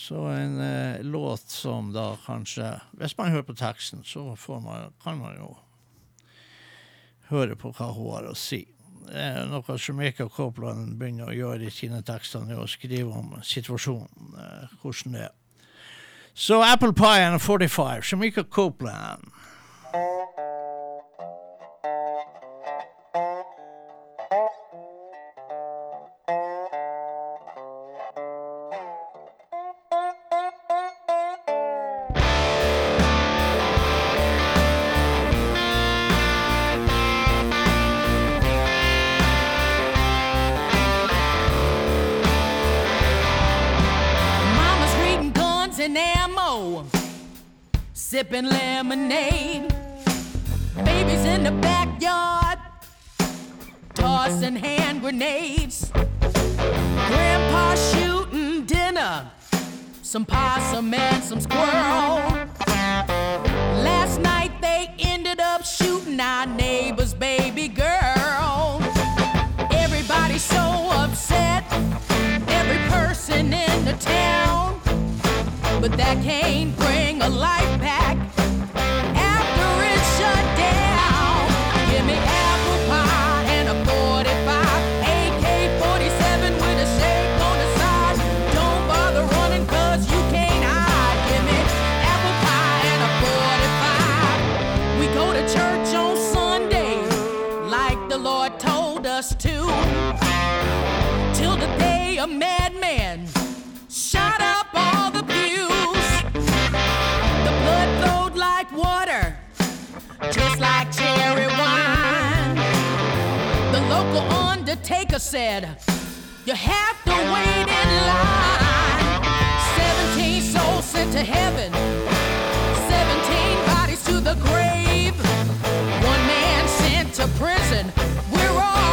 så en eh, låt som da kanskje Hvis man hører på teksten, så man, kan man jo høre på hva hun har å si. Det er noe Jamaica Copeland begynner å gjøre i sine tekster, er å skrive om situasjonen, eh, hvordan det er. Så Apple Pie and a 45, Jamaica Copeland. Grenades. Grandpa shooting dinner, some possum and some squirrel. Last night they ended up shooting our neighbor's baby girl. Everybody's so upset every person in the town. But that can't bring a life undertaker said, You have to wait in line. 17 souls sent to heaven, 17 bodies to the grave. One man sent to prison. We're all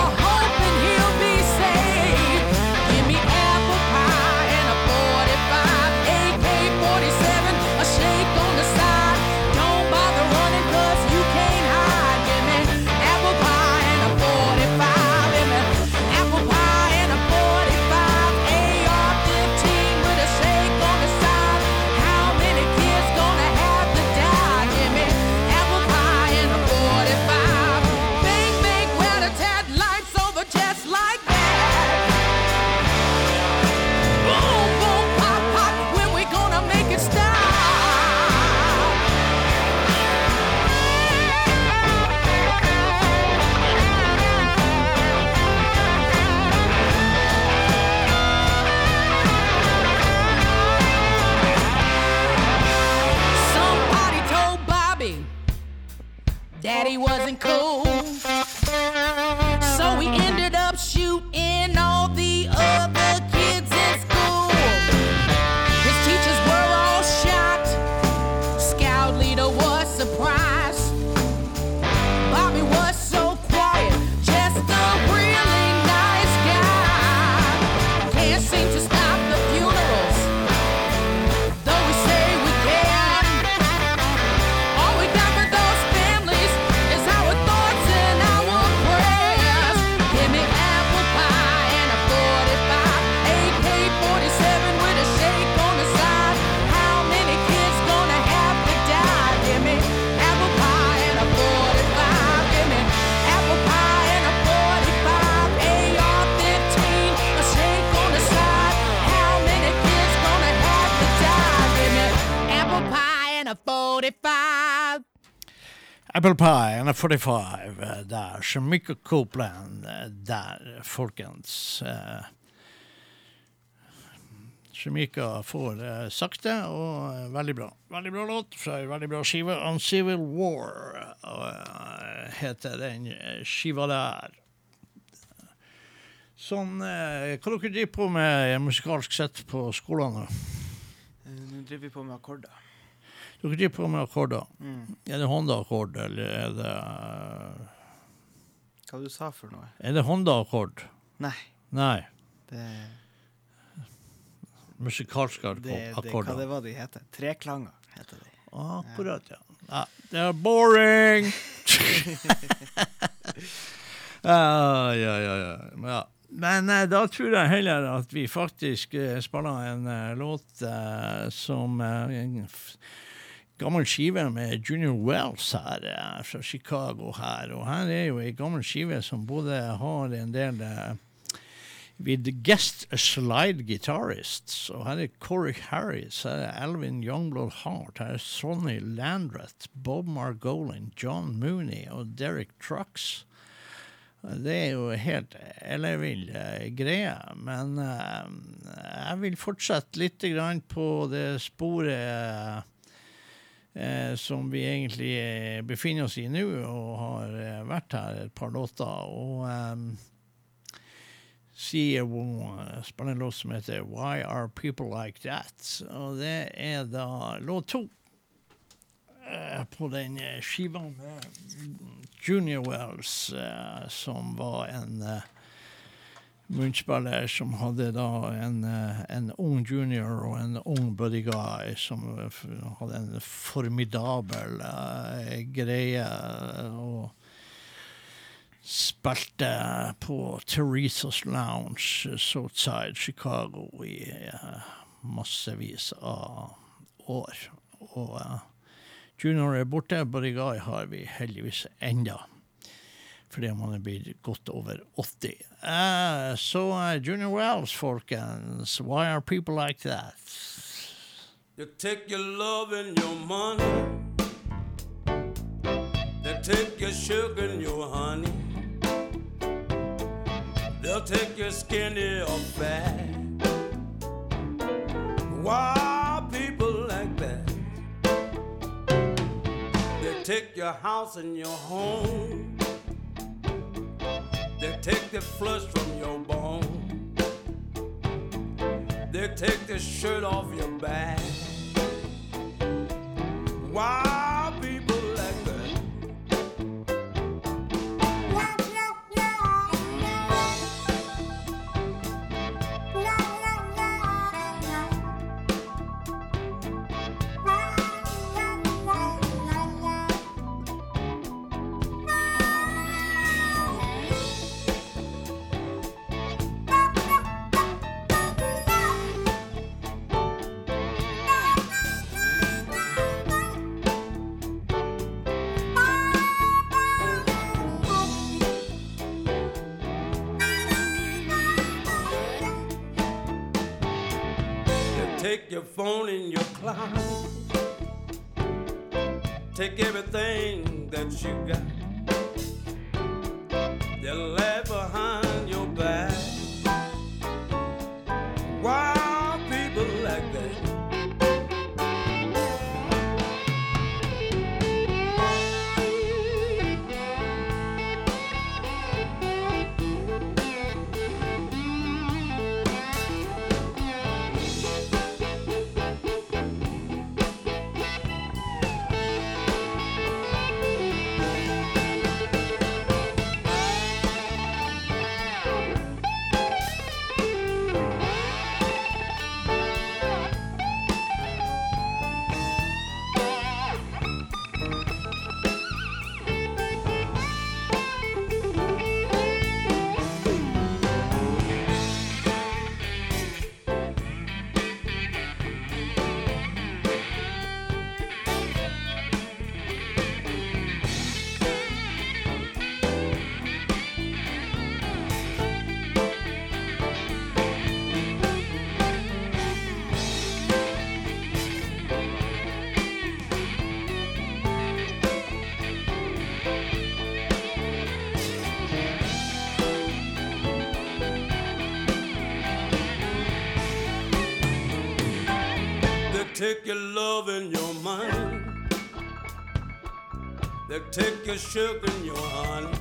45 eh, så Shamika Copeland eh, der, folkens. Shemika får eh, sakte og eh, veldig bra. Veldig bra låt fra ei veldig bra skive. Uncivil War uh, heter den eh, skiva der. Sånn, eh, hva dere driver på med musikalsk sett på skolene? Eh, Nå driver vi på med akkorder. Dere driver på med akkorder. Mm. Er det Honda-akkord, eller er det eh, Hva du sa for noe? Er det Honda-akkord? Nei, Nei. det, Musikalske det, hva akkorder. det var de heter. Treklanger heter de. Akkurat, ja. ja. Det er boring! ja, ja, ja, ja. ja. Men eh, da tror jeg heller at vi faktisk eh, spiller en eh, låt eh, som eh, gammel skive med Junior Wells her eh, fra Chicago her. Og her er jo ei gammel skive som både har en del eh, with guest slide guitarists. Og her er Corey Harris, her er Alvin Youngblood Hart, her er Sonny Landreth, Bob Margolin, John Mooney og Derek Trucks. Det er jo helt ellevill eh, greie, men eh, jeg vil fortsette litt på det sporet eh, som vi egentlig eh, befinner oss i nå, og har eh, vært her et par låter. Og um, sier spiller en låt som heter Why Are People Like That? Og det er da låt to eh, på den eh, skiva med Junior Wells, eh, som var en eh, munnspiller som hadde da en, eh, en ung junior og en ung buddy guy som eh, hadde en formidabel uh, greie. og spilte på Theresa's Lounge, Southside Chicago, i massevis av år. Og uh, Junior er borte, Buddy Guy har vi heldigvis enda. Fordi man er blitt godt over 80. Eh, så eh, Junior Wells, folkens. Why are people like that? You take your love and your money. They take your sugar and your honey. They'll take your skinny or fat. Why people like that? They take your house and your home. They take the flesh from your bone. They take the shirt off your back. Why take your love and your money. They take your sugar and your honey.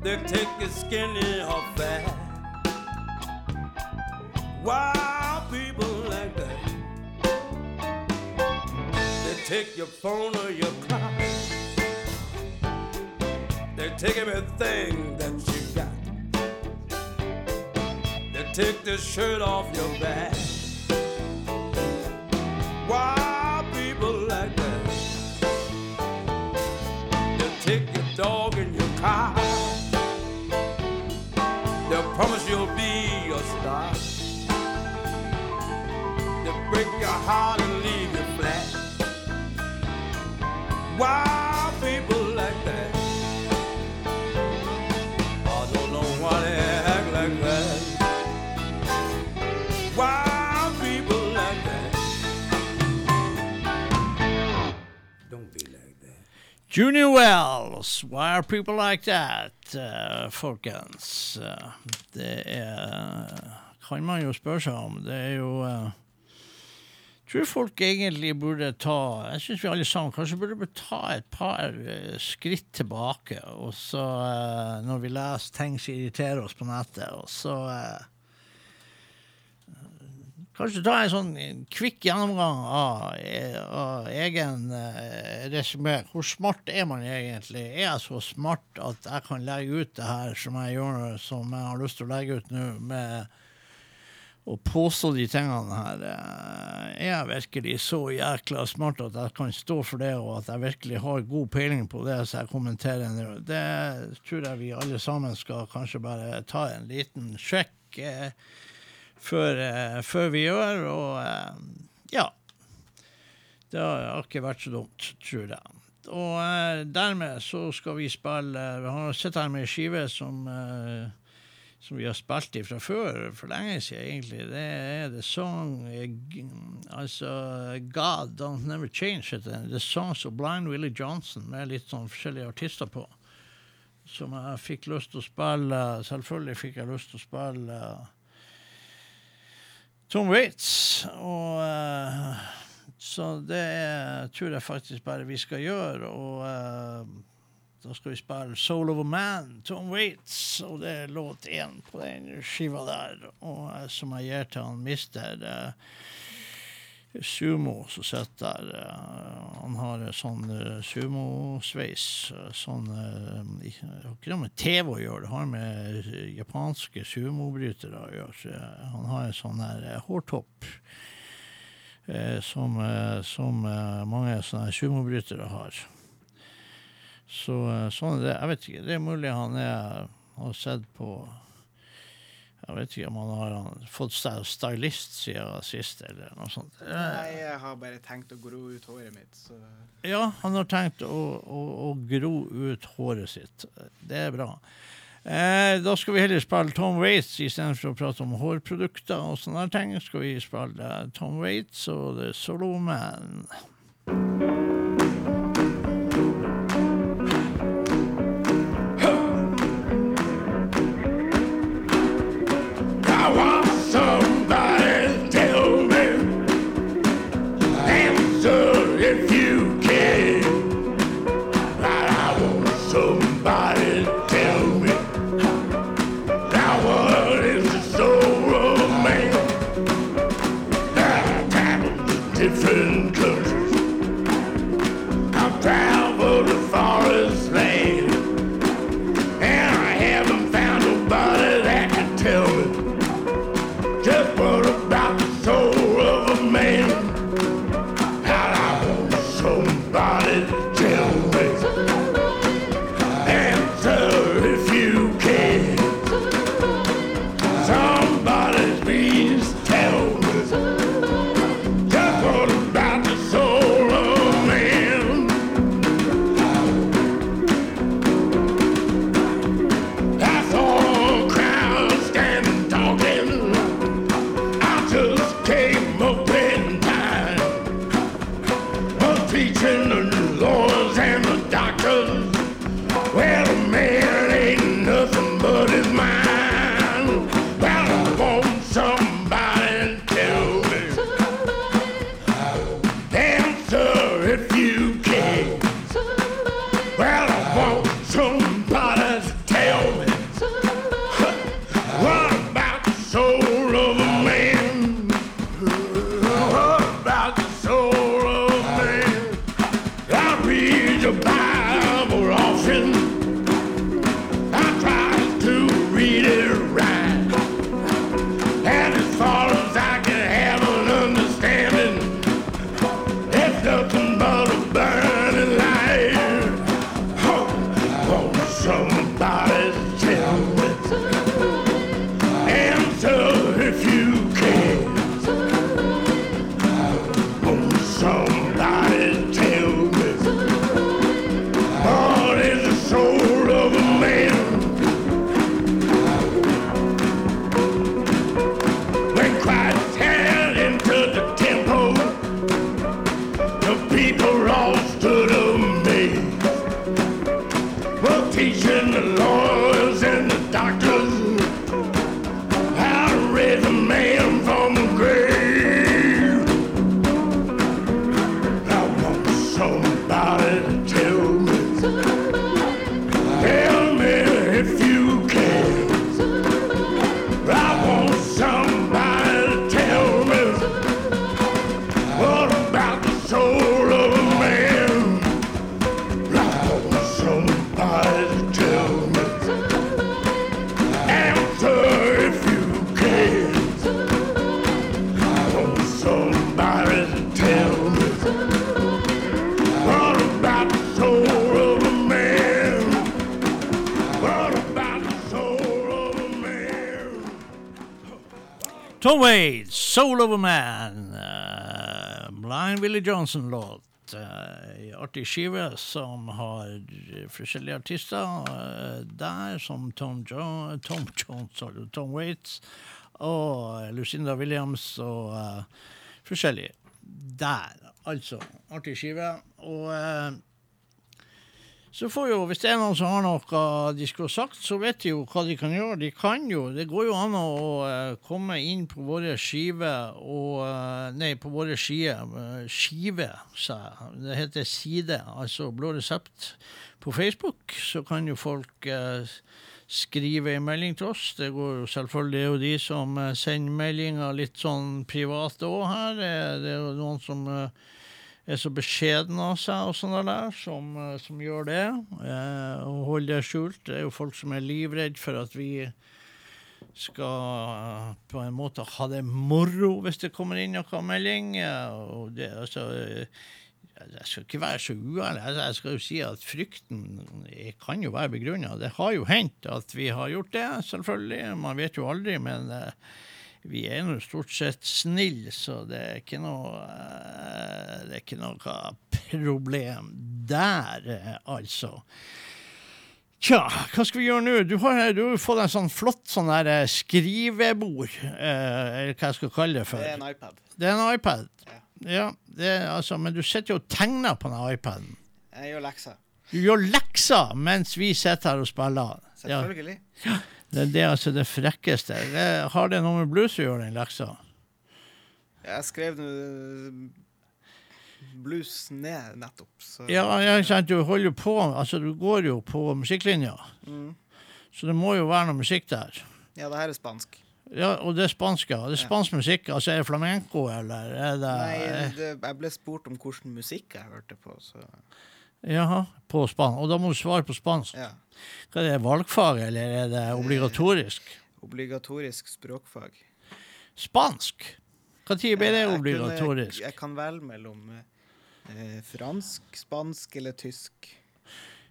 They take your skinny or fat. Why people like that? They take your phone or your car. They take everything that you got. They take the shirt off your back. Junior Wells, Why Are People Like That, uh, folkens. Eh, det er, kan man jo spørre seg om. Det er jo jeg tror folk egentlig burde ta Jeg syns vi alle sammen kanskje burde ta et par eh, skritt tilbake. Og så, når vi leser ting som irriterer oss på nettet, og så Kanskje ta en sånn kvikk gjennomgang av, av egen uh, resymé. Hvor smart er man egentlig? Er jeg så smart at jeg kan legge ut det her som jeg gjør, som jeg har lyst til å legge ut nå, med å påstå de tingene her? Eh, er jeg virkelig så jækla smart at jeg kan stå for det, og at jeg virkelig har god peiling på det som jeg kommenterer nå? Det tror jeg vi alle sammen skal kanskje bare ta en liten sjekk. eh, før, eh, før vi gjør, og eh, ja. Det har ikke vært så dumt, tror jeg. Og eh, dermed så skal vi spille Vi har sett her med ei skive som, som vi har spilt i fra før, for lenge siden egentlig. Det er The Song Altså God Don't Never Change, den. The Songs of Blind Willie Johnson, med litt sånn forskjellige artister på. Som jeg fikk lyst til å spille. Selvfølgelig fikk jeg lyst til å spille Tom Waits. Og uh, Så det tror jeg faktisk bare vi skal gjøre. Og uh, da skal vi spille 'Soul of a Man', Tom Waits. Og det er låt én på den skiva der, og, uh, som jeg gir til han mister. eh, Sumo som sitter der. eh, han har sånn uh, sumosveis. Sånn sånn har Ikke noe med TV å gjøre, det har med eh, japanske sumobrytere å gjøre. Eh, han har en sånn her eh, hårtopp eh, som, eh, som eh, mange sånne sumobrytere har. Så eh, sånn er det. Jeg vet ikke. Det er mulig han er, har sett på Jeg vet ikke om han har fått seg stylist siden sist, eller noe sånt. Nei, jeg har bare tenkt å gro ut håret mitt, så Ja, han har tenkt å, å, å gro ut håret sitt. Det er bra. Eh, da skal vi heller spille Tom Waits istedenfor å prate om hårprodukter og sånne ting. Skal vi spille Tom Waits og The Solo Man. Somebody to tell me Tom 'Soul of a Man'. Uh, Blind Willie Johnson-låt. Uh, artig skive som har eh, forskjellige artister uh, der, som Tom, jo Tom Jones, og Tom Waits og Lucinda Williams og uh, forskjellige. Der, altså. Artig skive. Og så får jo, hvis det er noen som har noe de skulle ha sagt, så vet de jo hva de kan gjøre. De kan jo, Det går jo an å uh, komme inn på våre skive og uh, Nei, på våre skier. Uh, skive, sa jeg. Det heter Side, altså Blå resept. På Facebook så kan jo folk eh, skrive en melding til oss. Det går jo selvfølgelig det er jo de som eh, sender meldinger litt sånn private òg her. Eh, Det er jo noen som eh, er så beskjeden av seg og sånne der, som, eh, som gjør det. Eh, og holder det skjult. Det er jo folk som er livredd for at vi skal eh, på en måte ha det moro hvis det kommer inn noen melding. Og det, altså, eh, jeg skal ikke være så uærlig. Jeg skal jo si at frykten kan jo være begrunna. Det har jo hendt at vi har gjort det, selvfølgelig. Man vet jo aldri, men eh, vi er nå stort sett snille, så det er ikke noe eh, Det er ikke noe problem der, eh, altså. Tja, hva skal vi gjøre nå? Du har, du har jo fått en sånn flott sånn der eh, skrivebord, eller hva jeg skal kalle det for. Det er en iPad. Det er en iPad. Ja, det er, altså, men du sitter jo og tegner på den iPaden. Jeg gjør lekser. Du gjør lekser mens vi sitter her og spiller. Selvfølgelig. det, det er altså det frekkeste. Det, har det noe med blues å gjøre, den leksa? Jeg skrev nå blues ned nettopp, så Ja, ikke sant, du holder jo på Altså, du går jo på musikklinja. Så det må jo være noe musikk der. Ja, det her er spansk. Ja, og det er spansk, ja. Det er spansk musikk. Altså, er det flamenco, eller er det Nei, det, jeg ble spurt om hvilken musikk jeg hørte på, så Jaha, på spansk. Og da må du svare på spansk. ja. Hva er det, valgfag, eller er det obligatorisk? Obligatorisk språkfag. Spansk? Når ble det obligatorisk? Jeg kan velge mellom eh, fransk, spansk eller tysk.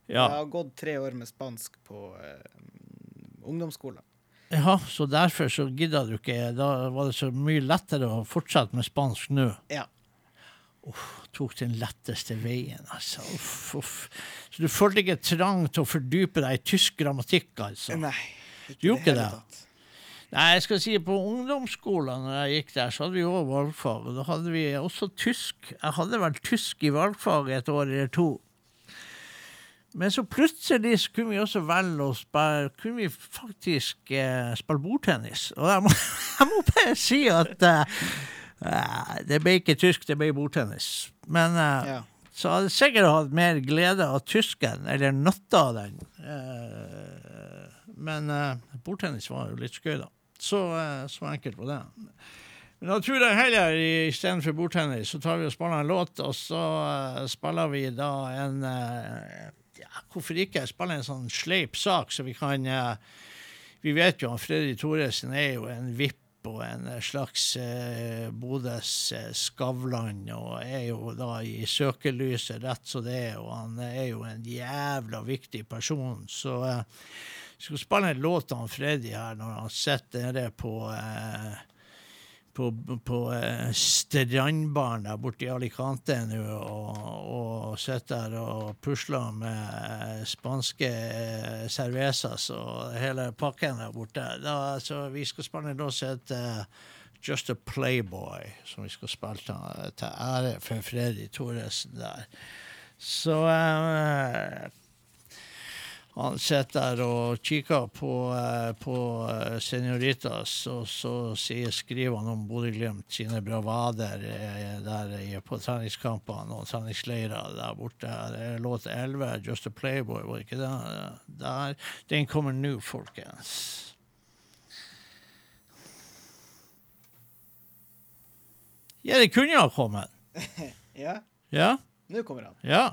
Ja. Jeg har gått tre år med spansk på eh, ungdomsskolen. ja, så derfor så gidda du ikke. Da var det så mye lettere å fortsette med spansk nå. Ja. Tok den letteste veien, altså. Uff, uff. Så du følte ikke trang til å fordype deg i tysk grammatikk, altså? Nei. Du gjorde det ikke det? tatt. Nei, jeg skal si på ungdomsskolen når jeg gikk der, så hadde vi òg valgfag. Og da hadde vi også tysk. Jeg hadde vel tysk i valgfag et år eller to. Men så plutselig så kunne vi også velge å spille Kunne vi faktisk eh, spille bordtennis. Og jeg må, jeg må bare si at eh, det ble ikke tysk, det ble bordtennis. Men eh, Ja. så hadde jeg sikkert hatt mer glede av tysken, eller nytte av den. Eh, men eh, bordtennis var jo litt skøy, da. Så, så enkelt var det. Men da tror jeg heller istedenfor bordtennis, så tar vi og spiller en låt, og så spiller vi da en ja, Hvorfor ikke spille en sånn sleip sak, så vi kan Vi vet jo at Freddy Thoresen er jo en vipp og en slags eh, Bodøs eh, Skavlan, og er jo da i søkelyset rett som det er, og han er jo en jævla viktig person. Så eh, jeg skal spille en låt av Freddy her når han sitter nede på eh, på, på eh, strandbaren borte i Alicante nå og, og sitter der og pusler med spanske eh, cervezas og hele pakken der borte. Da, så vi skal spille en låt som heter Just a Playboy, som vi skal spille til ære for Freddy Thoresen der. Så eh, han sitter der og kikker på, eh, på eh, Senoritas, og så skriver han om Bodø-Glimt sine bravader eh, der på treningskampene og treningsleirer der borte. Låt 11, 'Just a Playboy', var ikke det? Der. Den kommer nå, folkens. Ja, det kunne ha kommet. Ja, Ja? nå kommer han. Ja.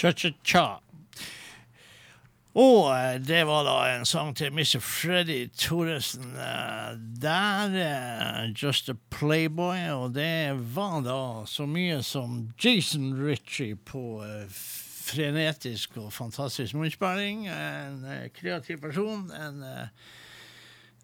Cha-cha-cha. Og eh, det var da en sang til Mr. Freddy Thoresen. eh, Der eh, Just a Playboy, og det var da så mye som Jason Ritchie på frenetisk og fantastisk munnspilling. En kreativ person. En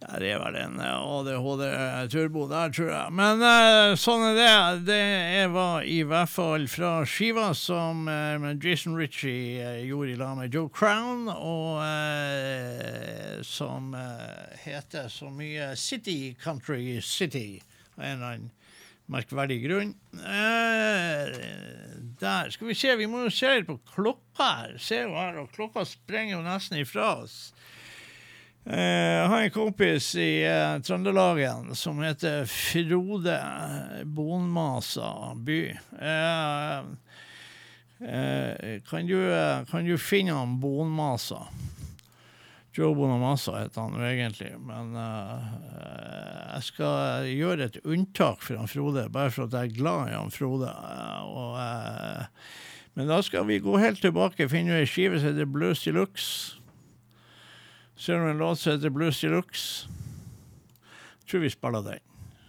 eh, det er vel en ADHD-turbo der, tror jeg. Men uh, sånn er det. Det var i hvert fall fra skiva som uh, Jason Ritchie uh, gjorde i lag med Joe Crown, og eh, som eh, heter så mye City Country City, av en eller annen merkverdig grunn. Eh, der. Skal vi se, vi må jo se litt på klokka her. Se jo her, og klokka sprenger jo nesten ifra oss. Eh, Jeg har en kompis i uh, Trøndelagen som heter Frode Bonmasa by. Eh, eh, kan, du, eh, kan du finne han Bonmasa? Joe Bonamassa heter han egentlig, men uh, jeg skal gjøre et unntak for han Frode, bare for at jeg er glad i han Frode. eh, og, uh, men da skal vi gå helt tilbake, finne ei skive som heter Blues Deluxe. Ser du en låt som heter Blues Deluxe? Tror vi spiller den.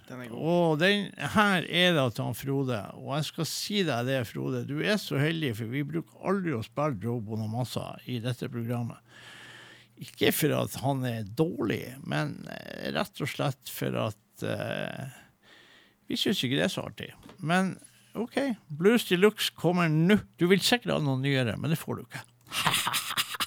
Den er god. Og den her er det til han Frode. Og jeg skal si deg det, Frode. Du er så heldig, for vi bruker aldri å spille Joe Bonamassa i dette programmet. Ikke for at han er dårlig, men eh, rett og slett for at uh, vi syns ikke det er så artig. Men OK, Blues Deluxe kommer nå. Du vil sikkert ha noe nyere, men det får du ikke.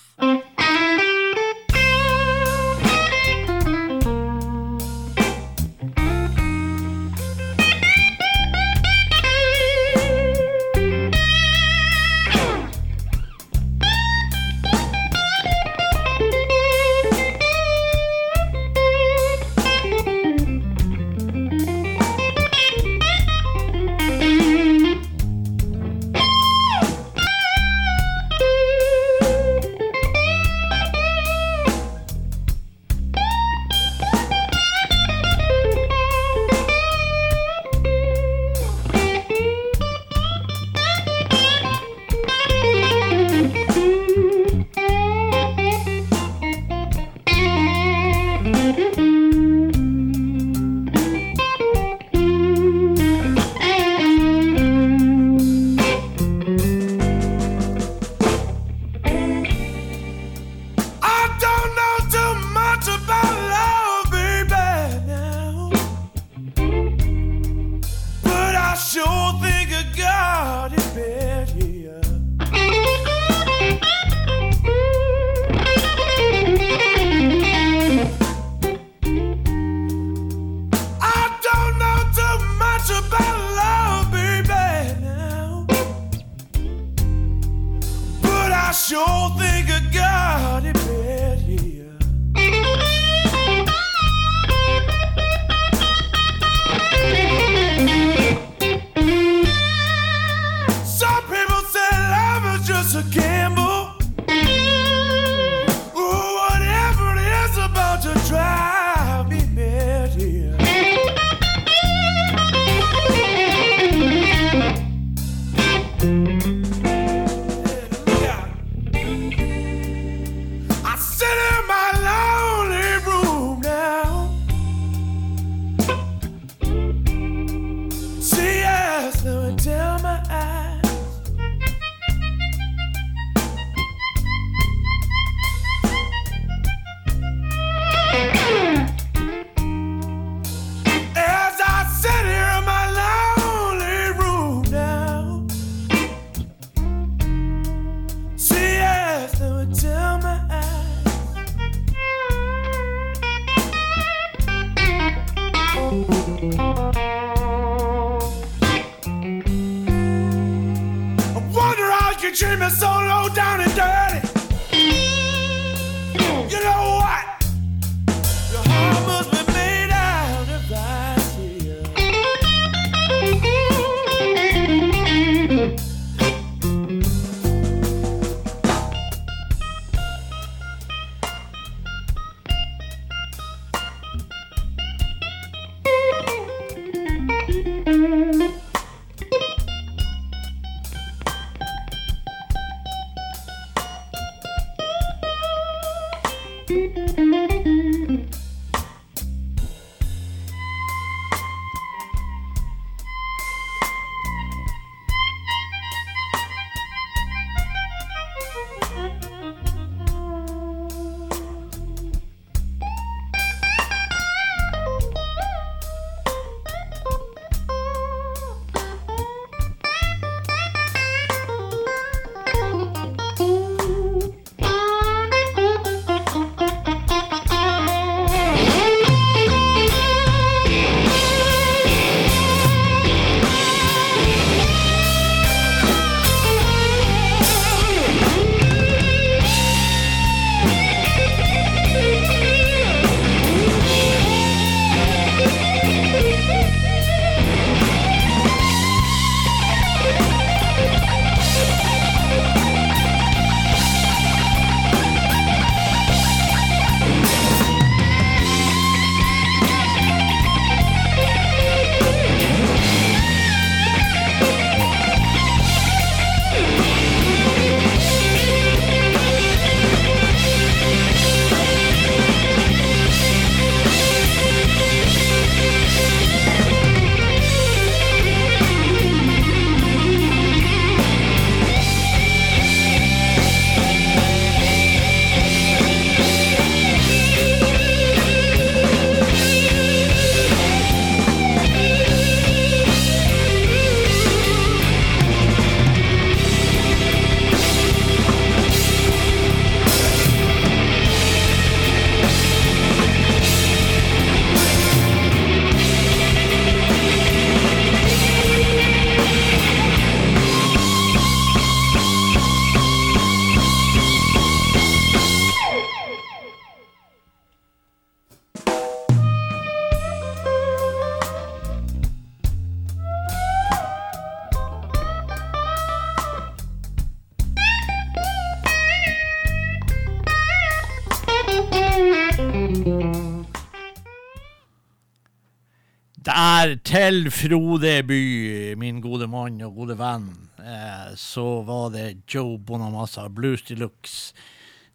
til Frode By, min gode mann og gode venn, eh, så var det Joe Bonamassa, Blues de Luxe.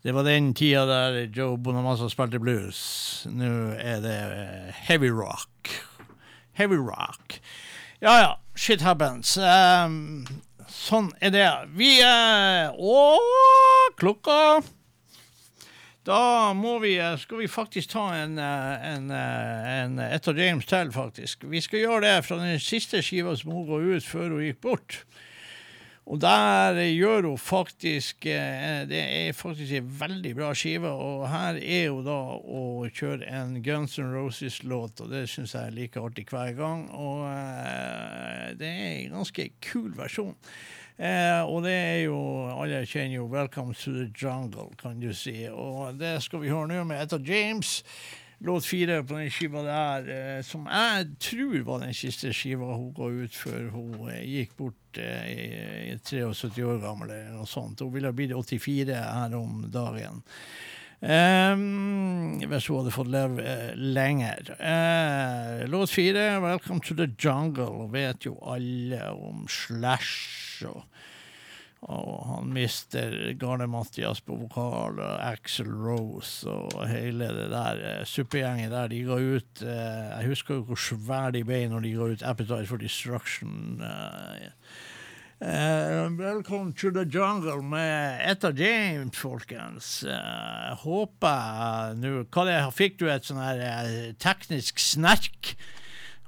Det var den tida der Joe Bonamassa spilte blues. Nå er det eh, heavy rock. Heavy rock. Ja ja, shit happens. Um, sånn er det. Vi er Å, klokka da må vi, eh, skal vi faktisk ta en, eh, en, eh, en et av James til, faktisk. Vi skal gjøre det fra den siste skiva som hun ga ut før hun gikk bort. Og der gjør hun faktisk Det er faktisk en veldig bra skive, og her er hun da å kjøre en Guns N' Roses-låt, og det syns jeg er like artig hver gang. Og det er en ganske kul versjon. Eh, og det er jo Alle kjenner jo 'Welcome to the Jungle', kan du si. Og det skal vi høre nå med Etta James. Låt fire på den skiva der, eh, som jeg tror var den siste skiva hun ga ut før hun eh, gikk bort eh, i, i 73 år gammel eller noe sånt. Hun ville blitt 84 her om dagen. Um, hvis hun hadde fått leve uh, lenger. Uh, låt fire, 'Welcome to the Jungle', vet jo alle om Slash og, og han mister Garne-Mathias på vokal, og Axel Rose og hele det der eh, suppegjengen der. De ga ut eh, Jeg husker jo hvor svære de ble når de ga ut 'Appetite for Destruction'. eh, Eh, Welcome to the jungle med Etta James, folkens. Uh, håper nå Fikk du et sånn her uh, teknisk snerk?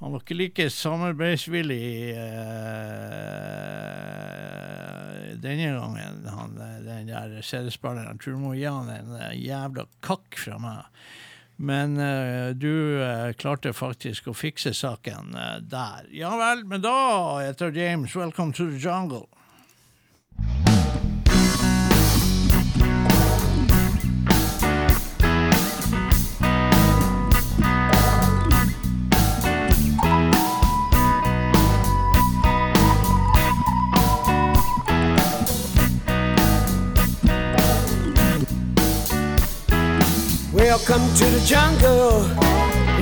Han var ikke like samarbeidsvillig uh, denne gangen, han, den der CD-spilleren. Tror du må gi han en jævla kakk fra meg. Men uh, du uh, klarte faktisk å fikse saken uh, der. Ja vel, men da, heter James, welcome to the jungle. Welcome to the jungle.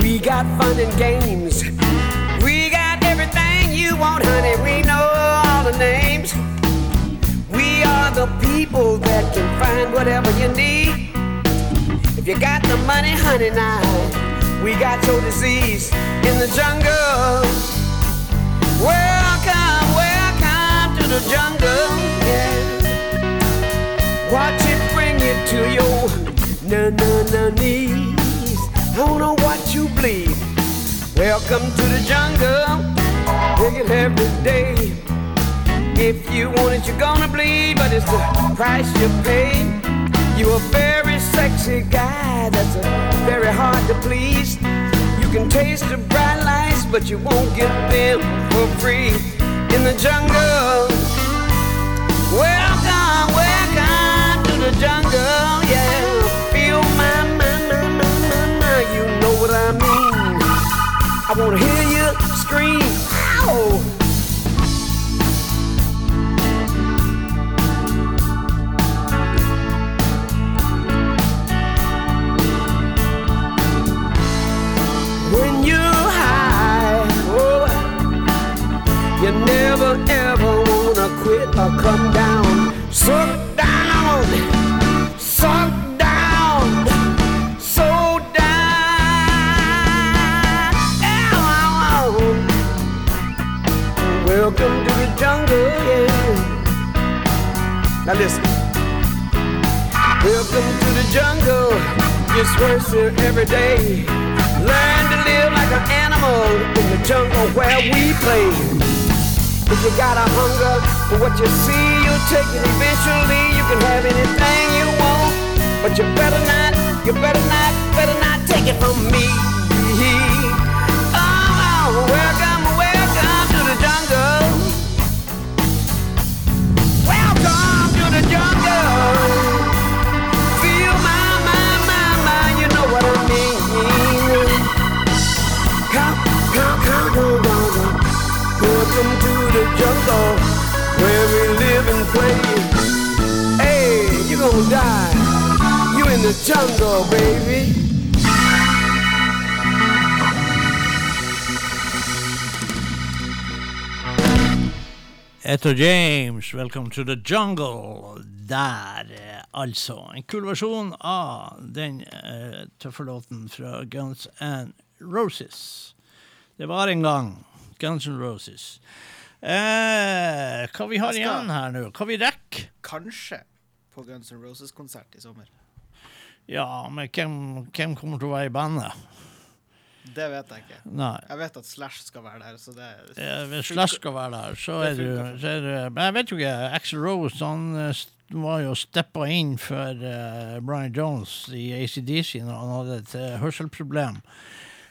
We got fun and games. We got everything you want, honey. We know all the names. We are the people that can find whatever you need. If you got the money, honey, now we got your disease in the jungle. Welcome, welcome to the jungle. Yeah. Watch it bring you to your na na na knees. I know what you bleed. Welcome to the jungle. It every day. If you want it, you're gonna bleed, but it's the price you pay. You're a very sexy guy that's very hard to please. You can taste the bright lights, but you won't get them for free in the jungle. Welcome, welcome to the jungle, I wanna hear you scream, ow! Oh, you never ever wanna quit or come down. Suck Welcome to the jungle, yeah. Now listen. Welcome to the jungle. It's worse here every day. Learn to live like an animal in the jungle where we play. If you got a hunger for what you see, you'll take it eventually. You can have anything you want, but you better not, you better not, better not take it from me. Jungle where we live and play. Hey, you gonna die. You in the jungle, baby. Etter James, welcome to the jungle. Der, eh, altså. En kul versjon av den eh, tøffe låten fra Guns N' Roses. Det var en gang Guns N' Roses. Eh, hva vi har skal- igjen her nå? Hva vi rekker? Kanskje på Guns N' Roses-konsert i sommer. Ja, men hvem, hvem kommer til å være i bandet? Det vet jeg ikke. Nei. Jeg vet at Slash skal være der, så det Eh, Hvis Slash skal være der, så Det er du så er du- Men jeg vet jo ikke. Axel Rose han eh, var jo steppa inn for uh, Brian Jones i ACDC når han hadde et uh, hørselproblem.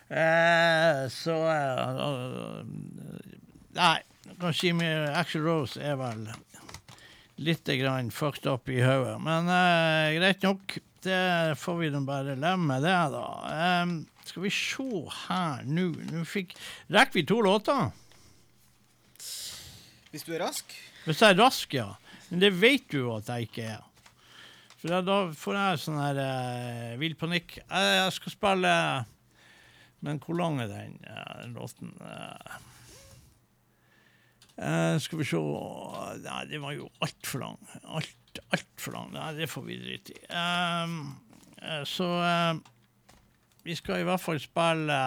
Eh, så Nei, kan si med Axel Rose er vel litt grann fucked up i hodet. Men eh, greit nok. Det får vi nå bare leve med det, da. Um, skal vi se her nå Nå fikk Rekker vi to låter? Hvis du er rask Hvis jeg er rask, ja. Men det vet du at jeg ikke er. For da, da får jeg sånn her uh, vill panikk. Jeg, jeg skal spille Men hvor lang er den uh, låten? Eh, eh, skal vi se Nei, det var jo altfor lang. Alt, altfor lang. Nei, det får vi drite i. Eh, så eh, vi skal i hvert fall spille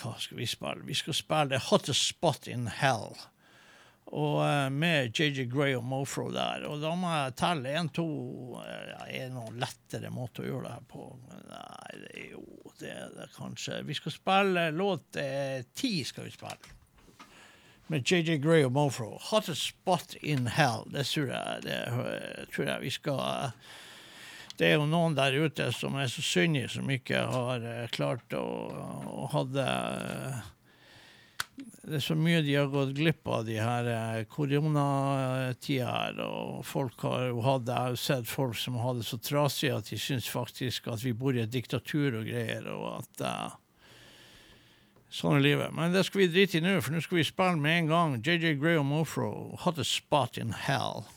Hva skal vi spille? Vi skal spille The Hottest Spot in Hell. Og eh, med JJ Gray og Mofro der. Og da må jeg telle én, to eh, Er det noen lettere måte å gjøre det her på? Nei, det er jo det er det kanskje. Vi skal spille låt eh, ti, skal vi spille. Med JJ Gray og Mofro. Hottest Spot in Hell. Det tror jeg, det tror jeg vi skal det er jo noen der ute som er så syndige som ikke har klart å, å ha eh, Det er så mye de har gått glipp av de her eh, koronatida her. Og folk har jo hatt Jeg har sett folk som har det så trasig at de syns faktisk at vi bor i et diktatur og greier, og at uh, Sånn er livet. Men det skal vi drite i nå, for nå skal vi spille med en gang JJ Graham Mofro, a Spot in Hell'.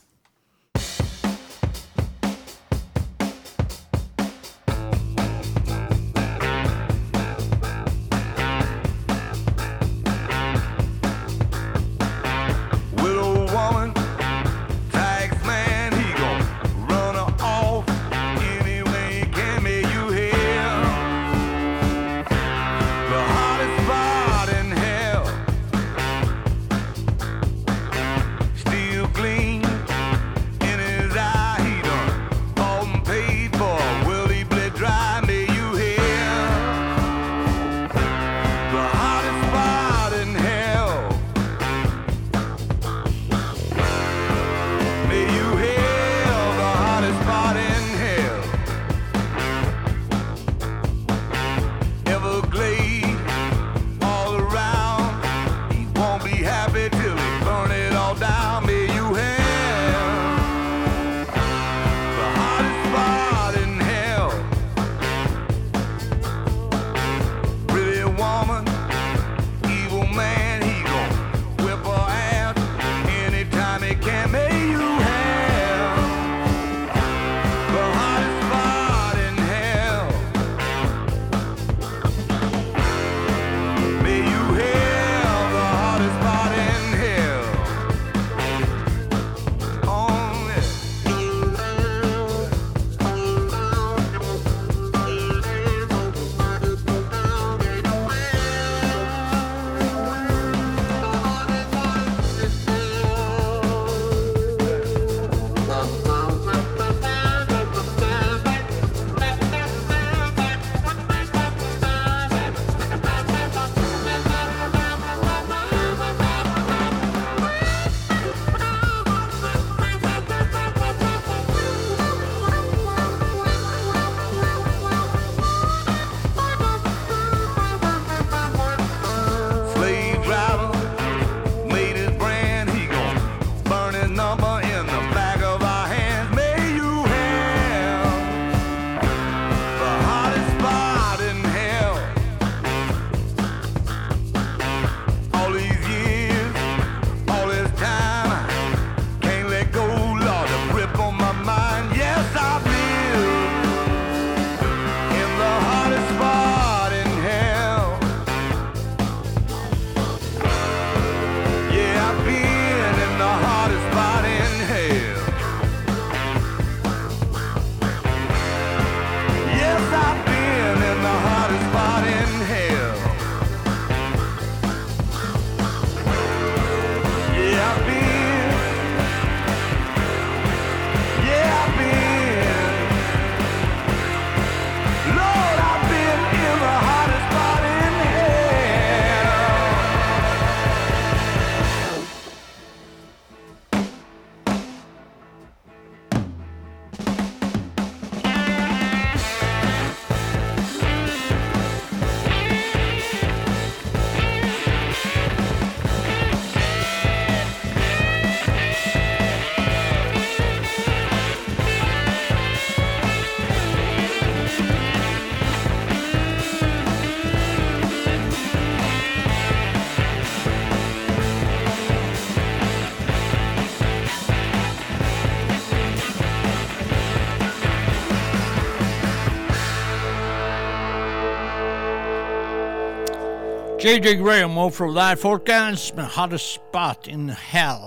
JJ Graham Mofro der, folkens, med Hardest Spot in Hell.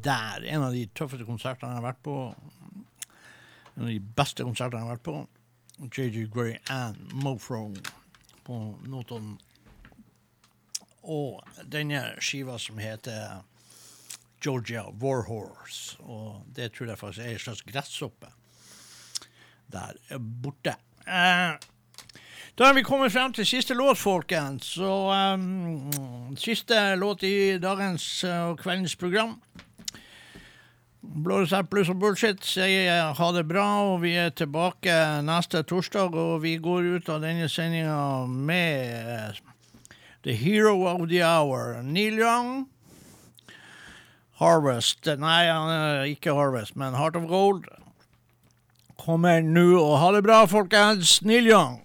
Der. En av de tøffeste konsertene jeg har vært på. En av de beste konsertene jeg har vært på. JJ Gray and Mofro på Notodden. Og denne skiva som heter Georgia Warhorse. Og det tror jeg faktisk er en slags gresshoppe der borte. Eh, da er vi kommet frem til siste låt, folkens. Og um, siste låt i dagens uh, og kveldens program. Blå resept pluss og bullshit sier ha det bra, og vi er tilbake neste torsdag. Og vi går ut av denne sendinga med The Hero of the Hour, Neil Young. Harvest Nei, ikke Harvest, men Heart of Gold kommer nå. Og ha det bra, folkens. Neil Young.